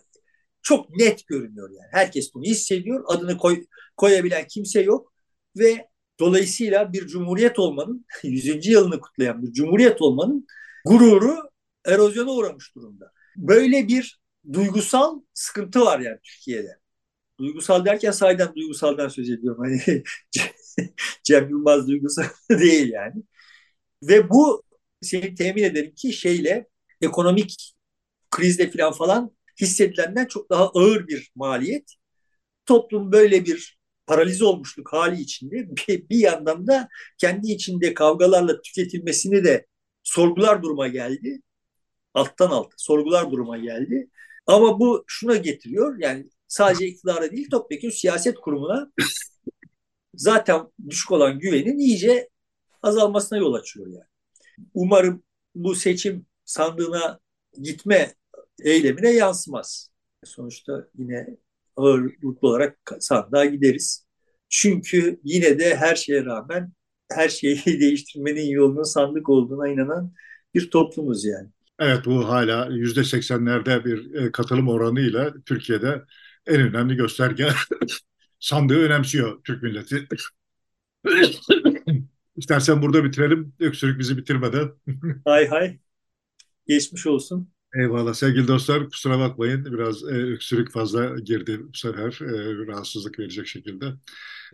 çok net görünüyor yani. Herkes bunu hissediyor. Adını koy, koyabilen kimse yok ve dolayısıyla bir cumhuriyet olmanın [laughs] 100. yılını kutlayan bir cumhuriyet olmanın gururu erozyona uğramış durumda. Böyle bir duygusal sıkıntı var yani Türkiye'de. Duygusal derken sahiden duygusaldan söz ediyorum. Hani [laughs] Cem Yılmaz duygusal [laughs] değil yani. Ve bu seni temin ederim ki şeyle ekonomik krizle falan falan hissedilenden çok daha ağır bir maliyet. Toplum böyle bir paralize olmuşluk hali içinde [laughs] bir, bir yandan da kendi içinde kavgalarla tüketilmesini de sorgular duruma geldi. Alttan alta sorgular duruma geldi. Ama bu şuna getiriyor yani sadece iktidara değil topyekun siyaset kurumuna zaten düşük olan güvenin iyice azalmasına yol açıyor yani. Umarım bu seçim sandığına gitme eylemine yansımaz. Sonuçta yine ağırlıklı olarak sandığa gideriz. Çünkü yine de her şeye rağmen her şeyi [laughs] değiştirmenin yolunun sandık olduğuna inanan bir toplumuz yani. Evet bu hala yüzde seksenlerde bir e, katılım oranıyla Türkiye'de en önemli gösterge [laughs] sandığı önemsiyor Türk milleti. [laughs] İstersen burada bitirelim. Öksürük bizi bitirmeden. hay hay. Geçmiş olsun. Eyvallah sevgili dostlar kusura bakmayın biraz e, öksürük fazla girdi bu sefer e, rahatsızlık verecek şekilde.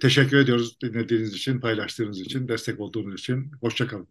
Teşekkür ediyoruz dinlediğiniz için, paylaştığınız için, destek olduğunuz için. Hoşçakalın.